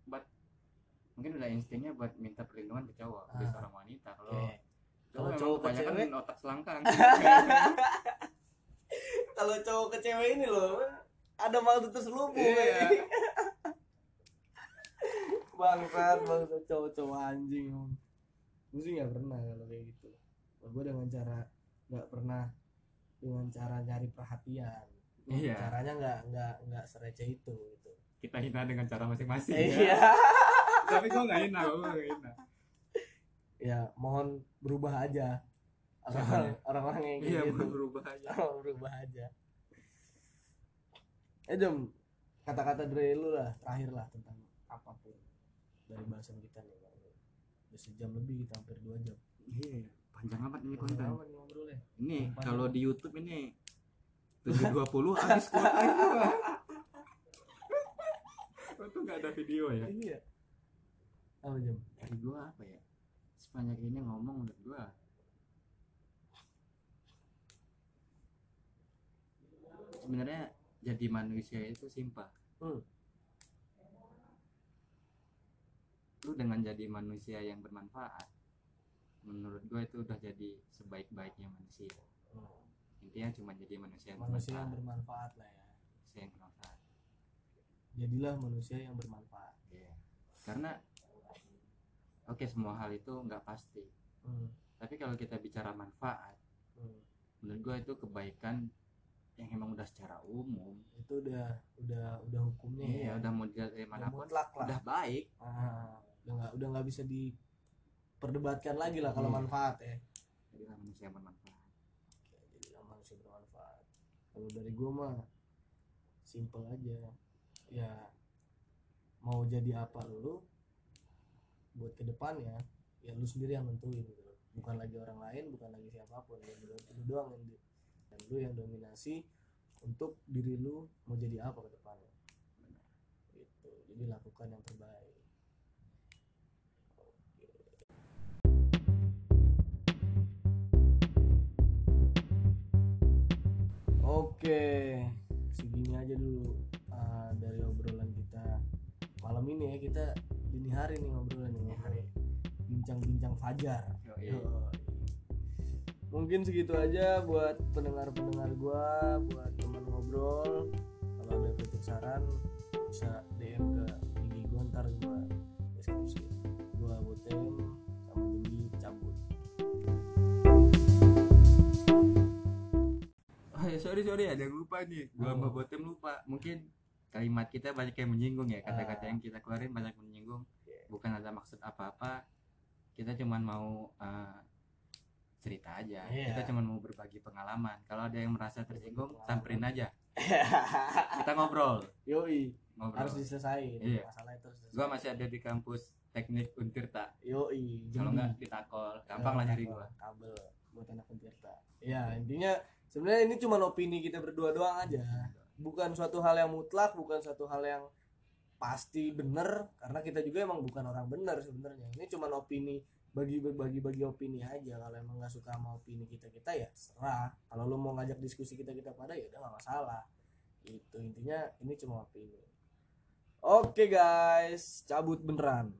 buat mungkin udah instingnya buat minta perlindungan ke cowok Ah. dari seorang wanita. Kalau cowok Kalau cowok ke kebanyakan cewek? otak selangkang <laughs> <laughs> kalau cowok ke cewek ini loh ada malu terselubung Iya. eh. <laughs> bangsat bangsat cowok-cowok anjing gue sih nggak pernah kalau kayak gitu gue dengan cara nggak pernah dengan cara nyari perhatian Iya. caranya nggak nggak nggak sereceh itu gitu kita hina dengan cara masing-masing ya. iya <laughs> tapi gue nggak hina gue nggak hina ya mohon berubah aja Caranya. orang orang yang iya kayak gitu berubah aja <laughs> orang berubah aja eh jam kata-kata dari lu lah terakhir lah tentang apa pun dari bahasan kita nih udah sejam lebih kita hampir dua jam iya panjang amat ini konten ngobrolnya ini Panjang. kalau di YouTube ini 720 habis kuota gua. Untung nggak ada video ya. iya apa jam Dari gua apa ya? Sebanyak ini ngomong menurut gua. Sebenarnya jadi manusia itu simpel. Hmm. Lu dengan jadi manusia yang bermanfaat, menurut gua itu udah jadi sebaik-baiknya manusia. Intinya cuma jadi manusia yang manusia yang bermanfaat. bermanfaat lah ya Manusia yang bermanfaat. jadilah manusia yang bermanfaat Iya. Karena oke semua hal itu nggak pasti. Hmm. Tapi kalau kita bicara manfaat, Hmm. menurut gua itu kebaikan yang emang udah secara umum. itu udah udah udah hukumnya Iya, ya udah model dari Udah mana pun mutlak lah udah baik. Ah, udah nggak udah nggak bisa diperdebatkan lagi lah kalau Iya. manfaat ya Jadilah manusia bermanfaat. jadilah manusia bermanfaat kalau dari gua mah simple aja ya mau jadi apa lu buat ke depannya ya lu sendiri yang nentuin gitu bukan lagi orang lain bukan lagi siapa pun ya lu, lu doang yang dan lu yang dominasi untuk diri lu mau jadi apa ke depannya? Gitu. Jadi lakukan yang terbaik. Oke, segini aja dulu uh, dari obrolan kita malam ini ya. Kita dini hari nih ngobrolin nih. Hari. Bincang-bincang fajar. Yoi. Yoi. Mungkin segitu aja buat pendengar-pendengar gua, buat teman ngobrol. Kalau ada kritik saran bisa DM ke IG gua ntar gua deskripsi. Gua Botem sama Jembi cabut. Oh ya sorry sorry ada yang lupa nih. Gua Oh. sama Botem lupa. Mungkin kalimat kita banyak yang menyinggung ya. Kata-kata Ah. yang kita keluarin banyak menyinggung. Iya. Bukan ada maksud apa-apa. Kita cuman mau eh, cerita aja. Iya. Kita cuman mau berbagi pengalaman. Kalau ada yang merasa tersinggung, Pengalaman. samperin aja. <laughs> Kita ngobrol, Yoi, ngobrol. harus diselesain. Iya. Masalah itu harus Gua masih ada di kampus teknik Untirta. Yoi, Kalau nggak ditakol, gampang lah nyari gua. kabel buat anak pentirta ya intinya sebenarnya ini cuma opini kita berdua doang aja bukan suatu hal yang mutlak bukan suatu hal yang pasti bener karena kita juga emang bukan orang bener sebenarnya ini cuma opini bagi bagi bagi opini aja. Kalau emang nggak suka sama opini kita kita ya terserah. Kalau lo mau ngajak diskusi kita kita pada ya udah nggak masalah. Itu intinya ini cuma opini. Oke guys. Cabut beneran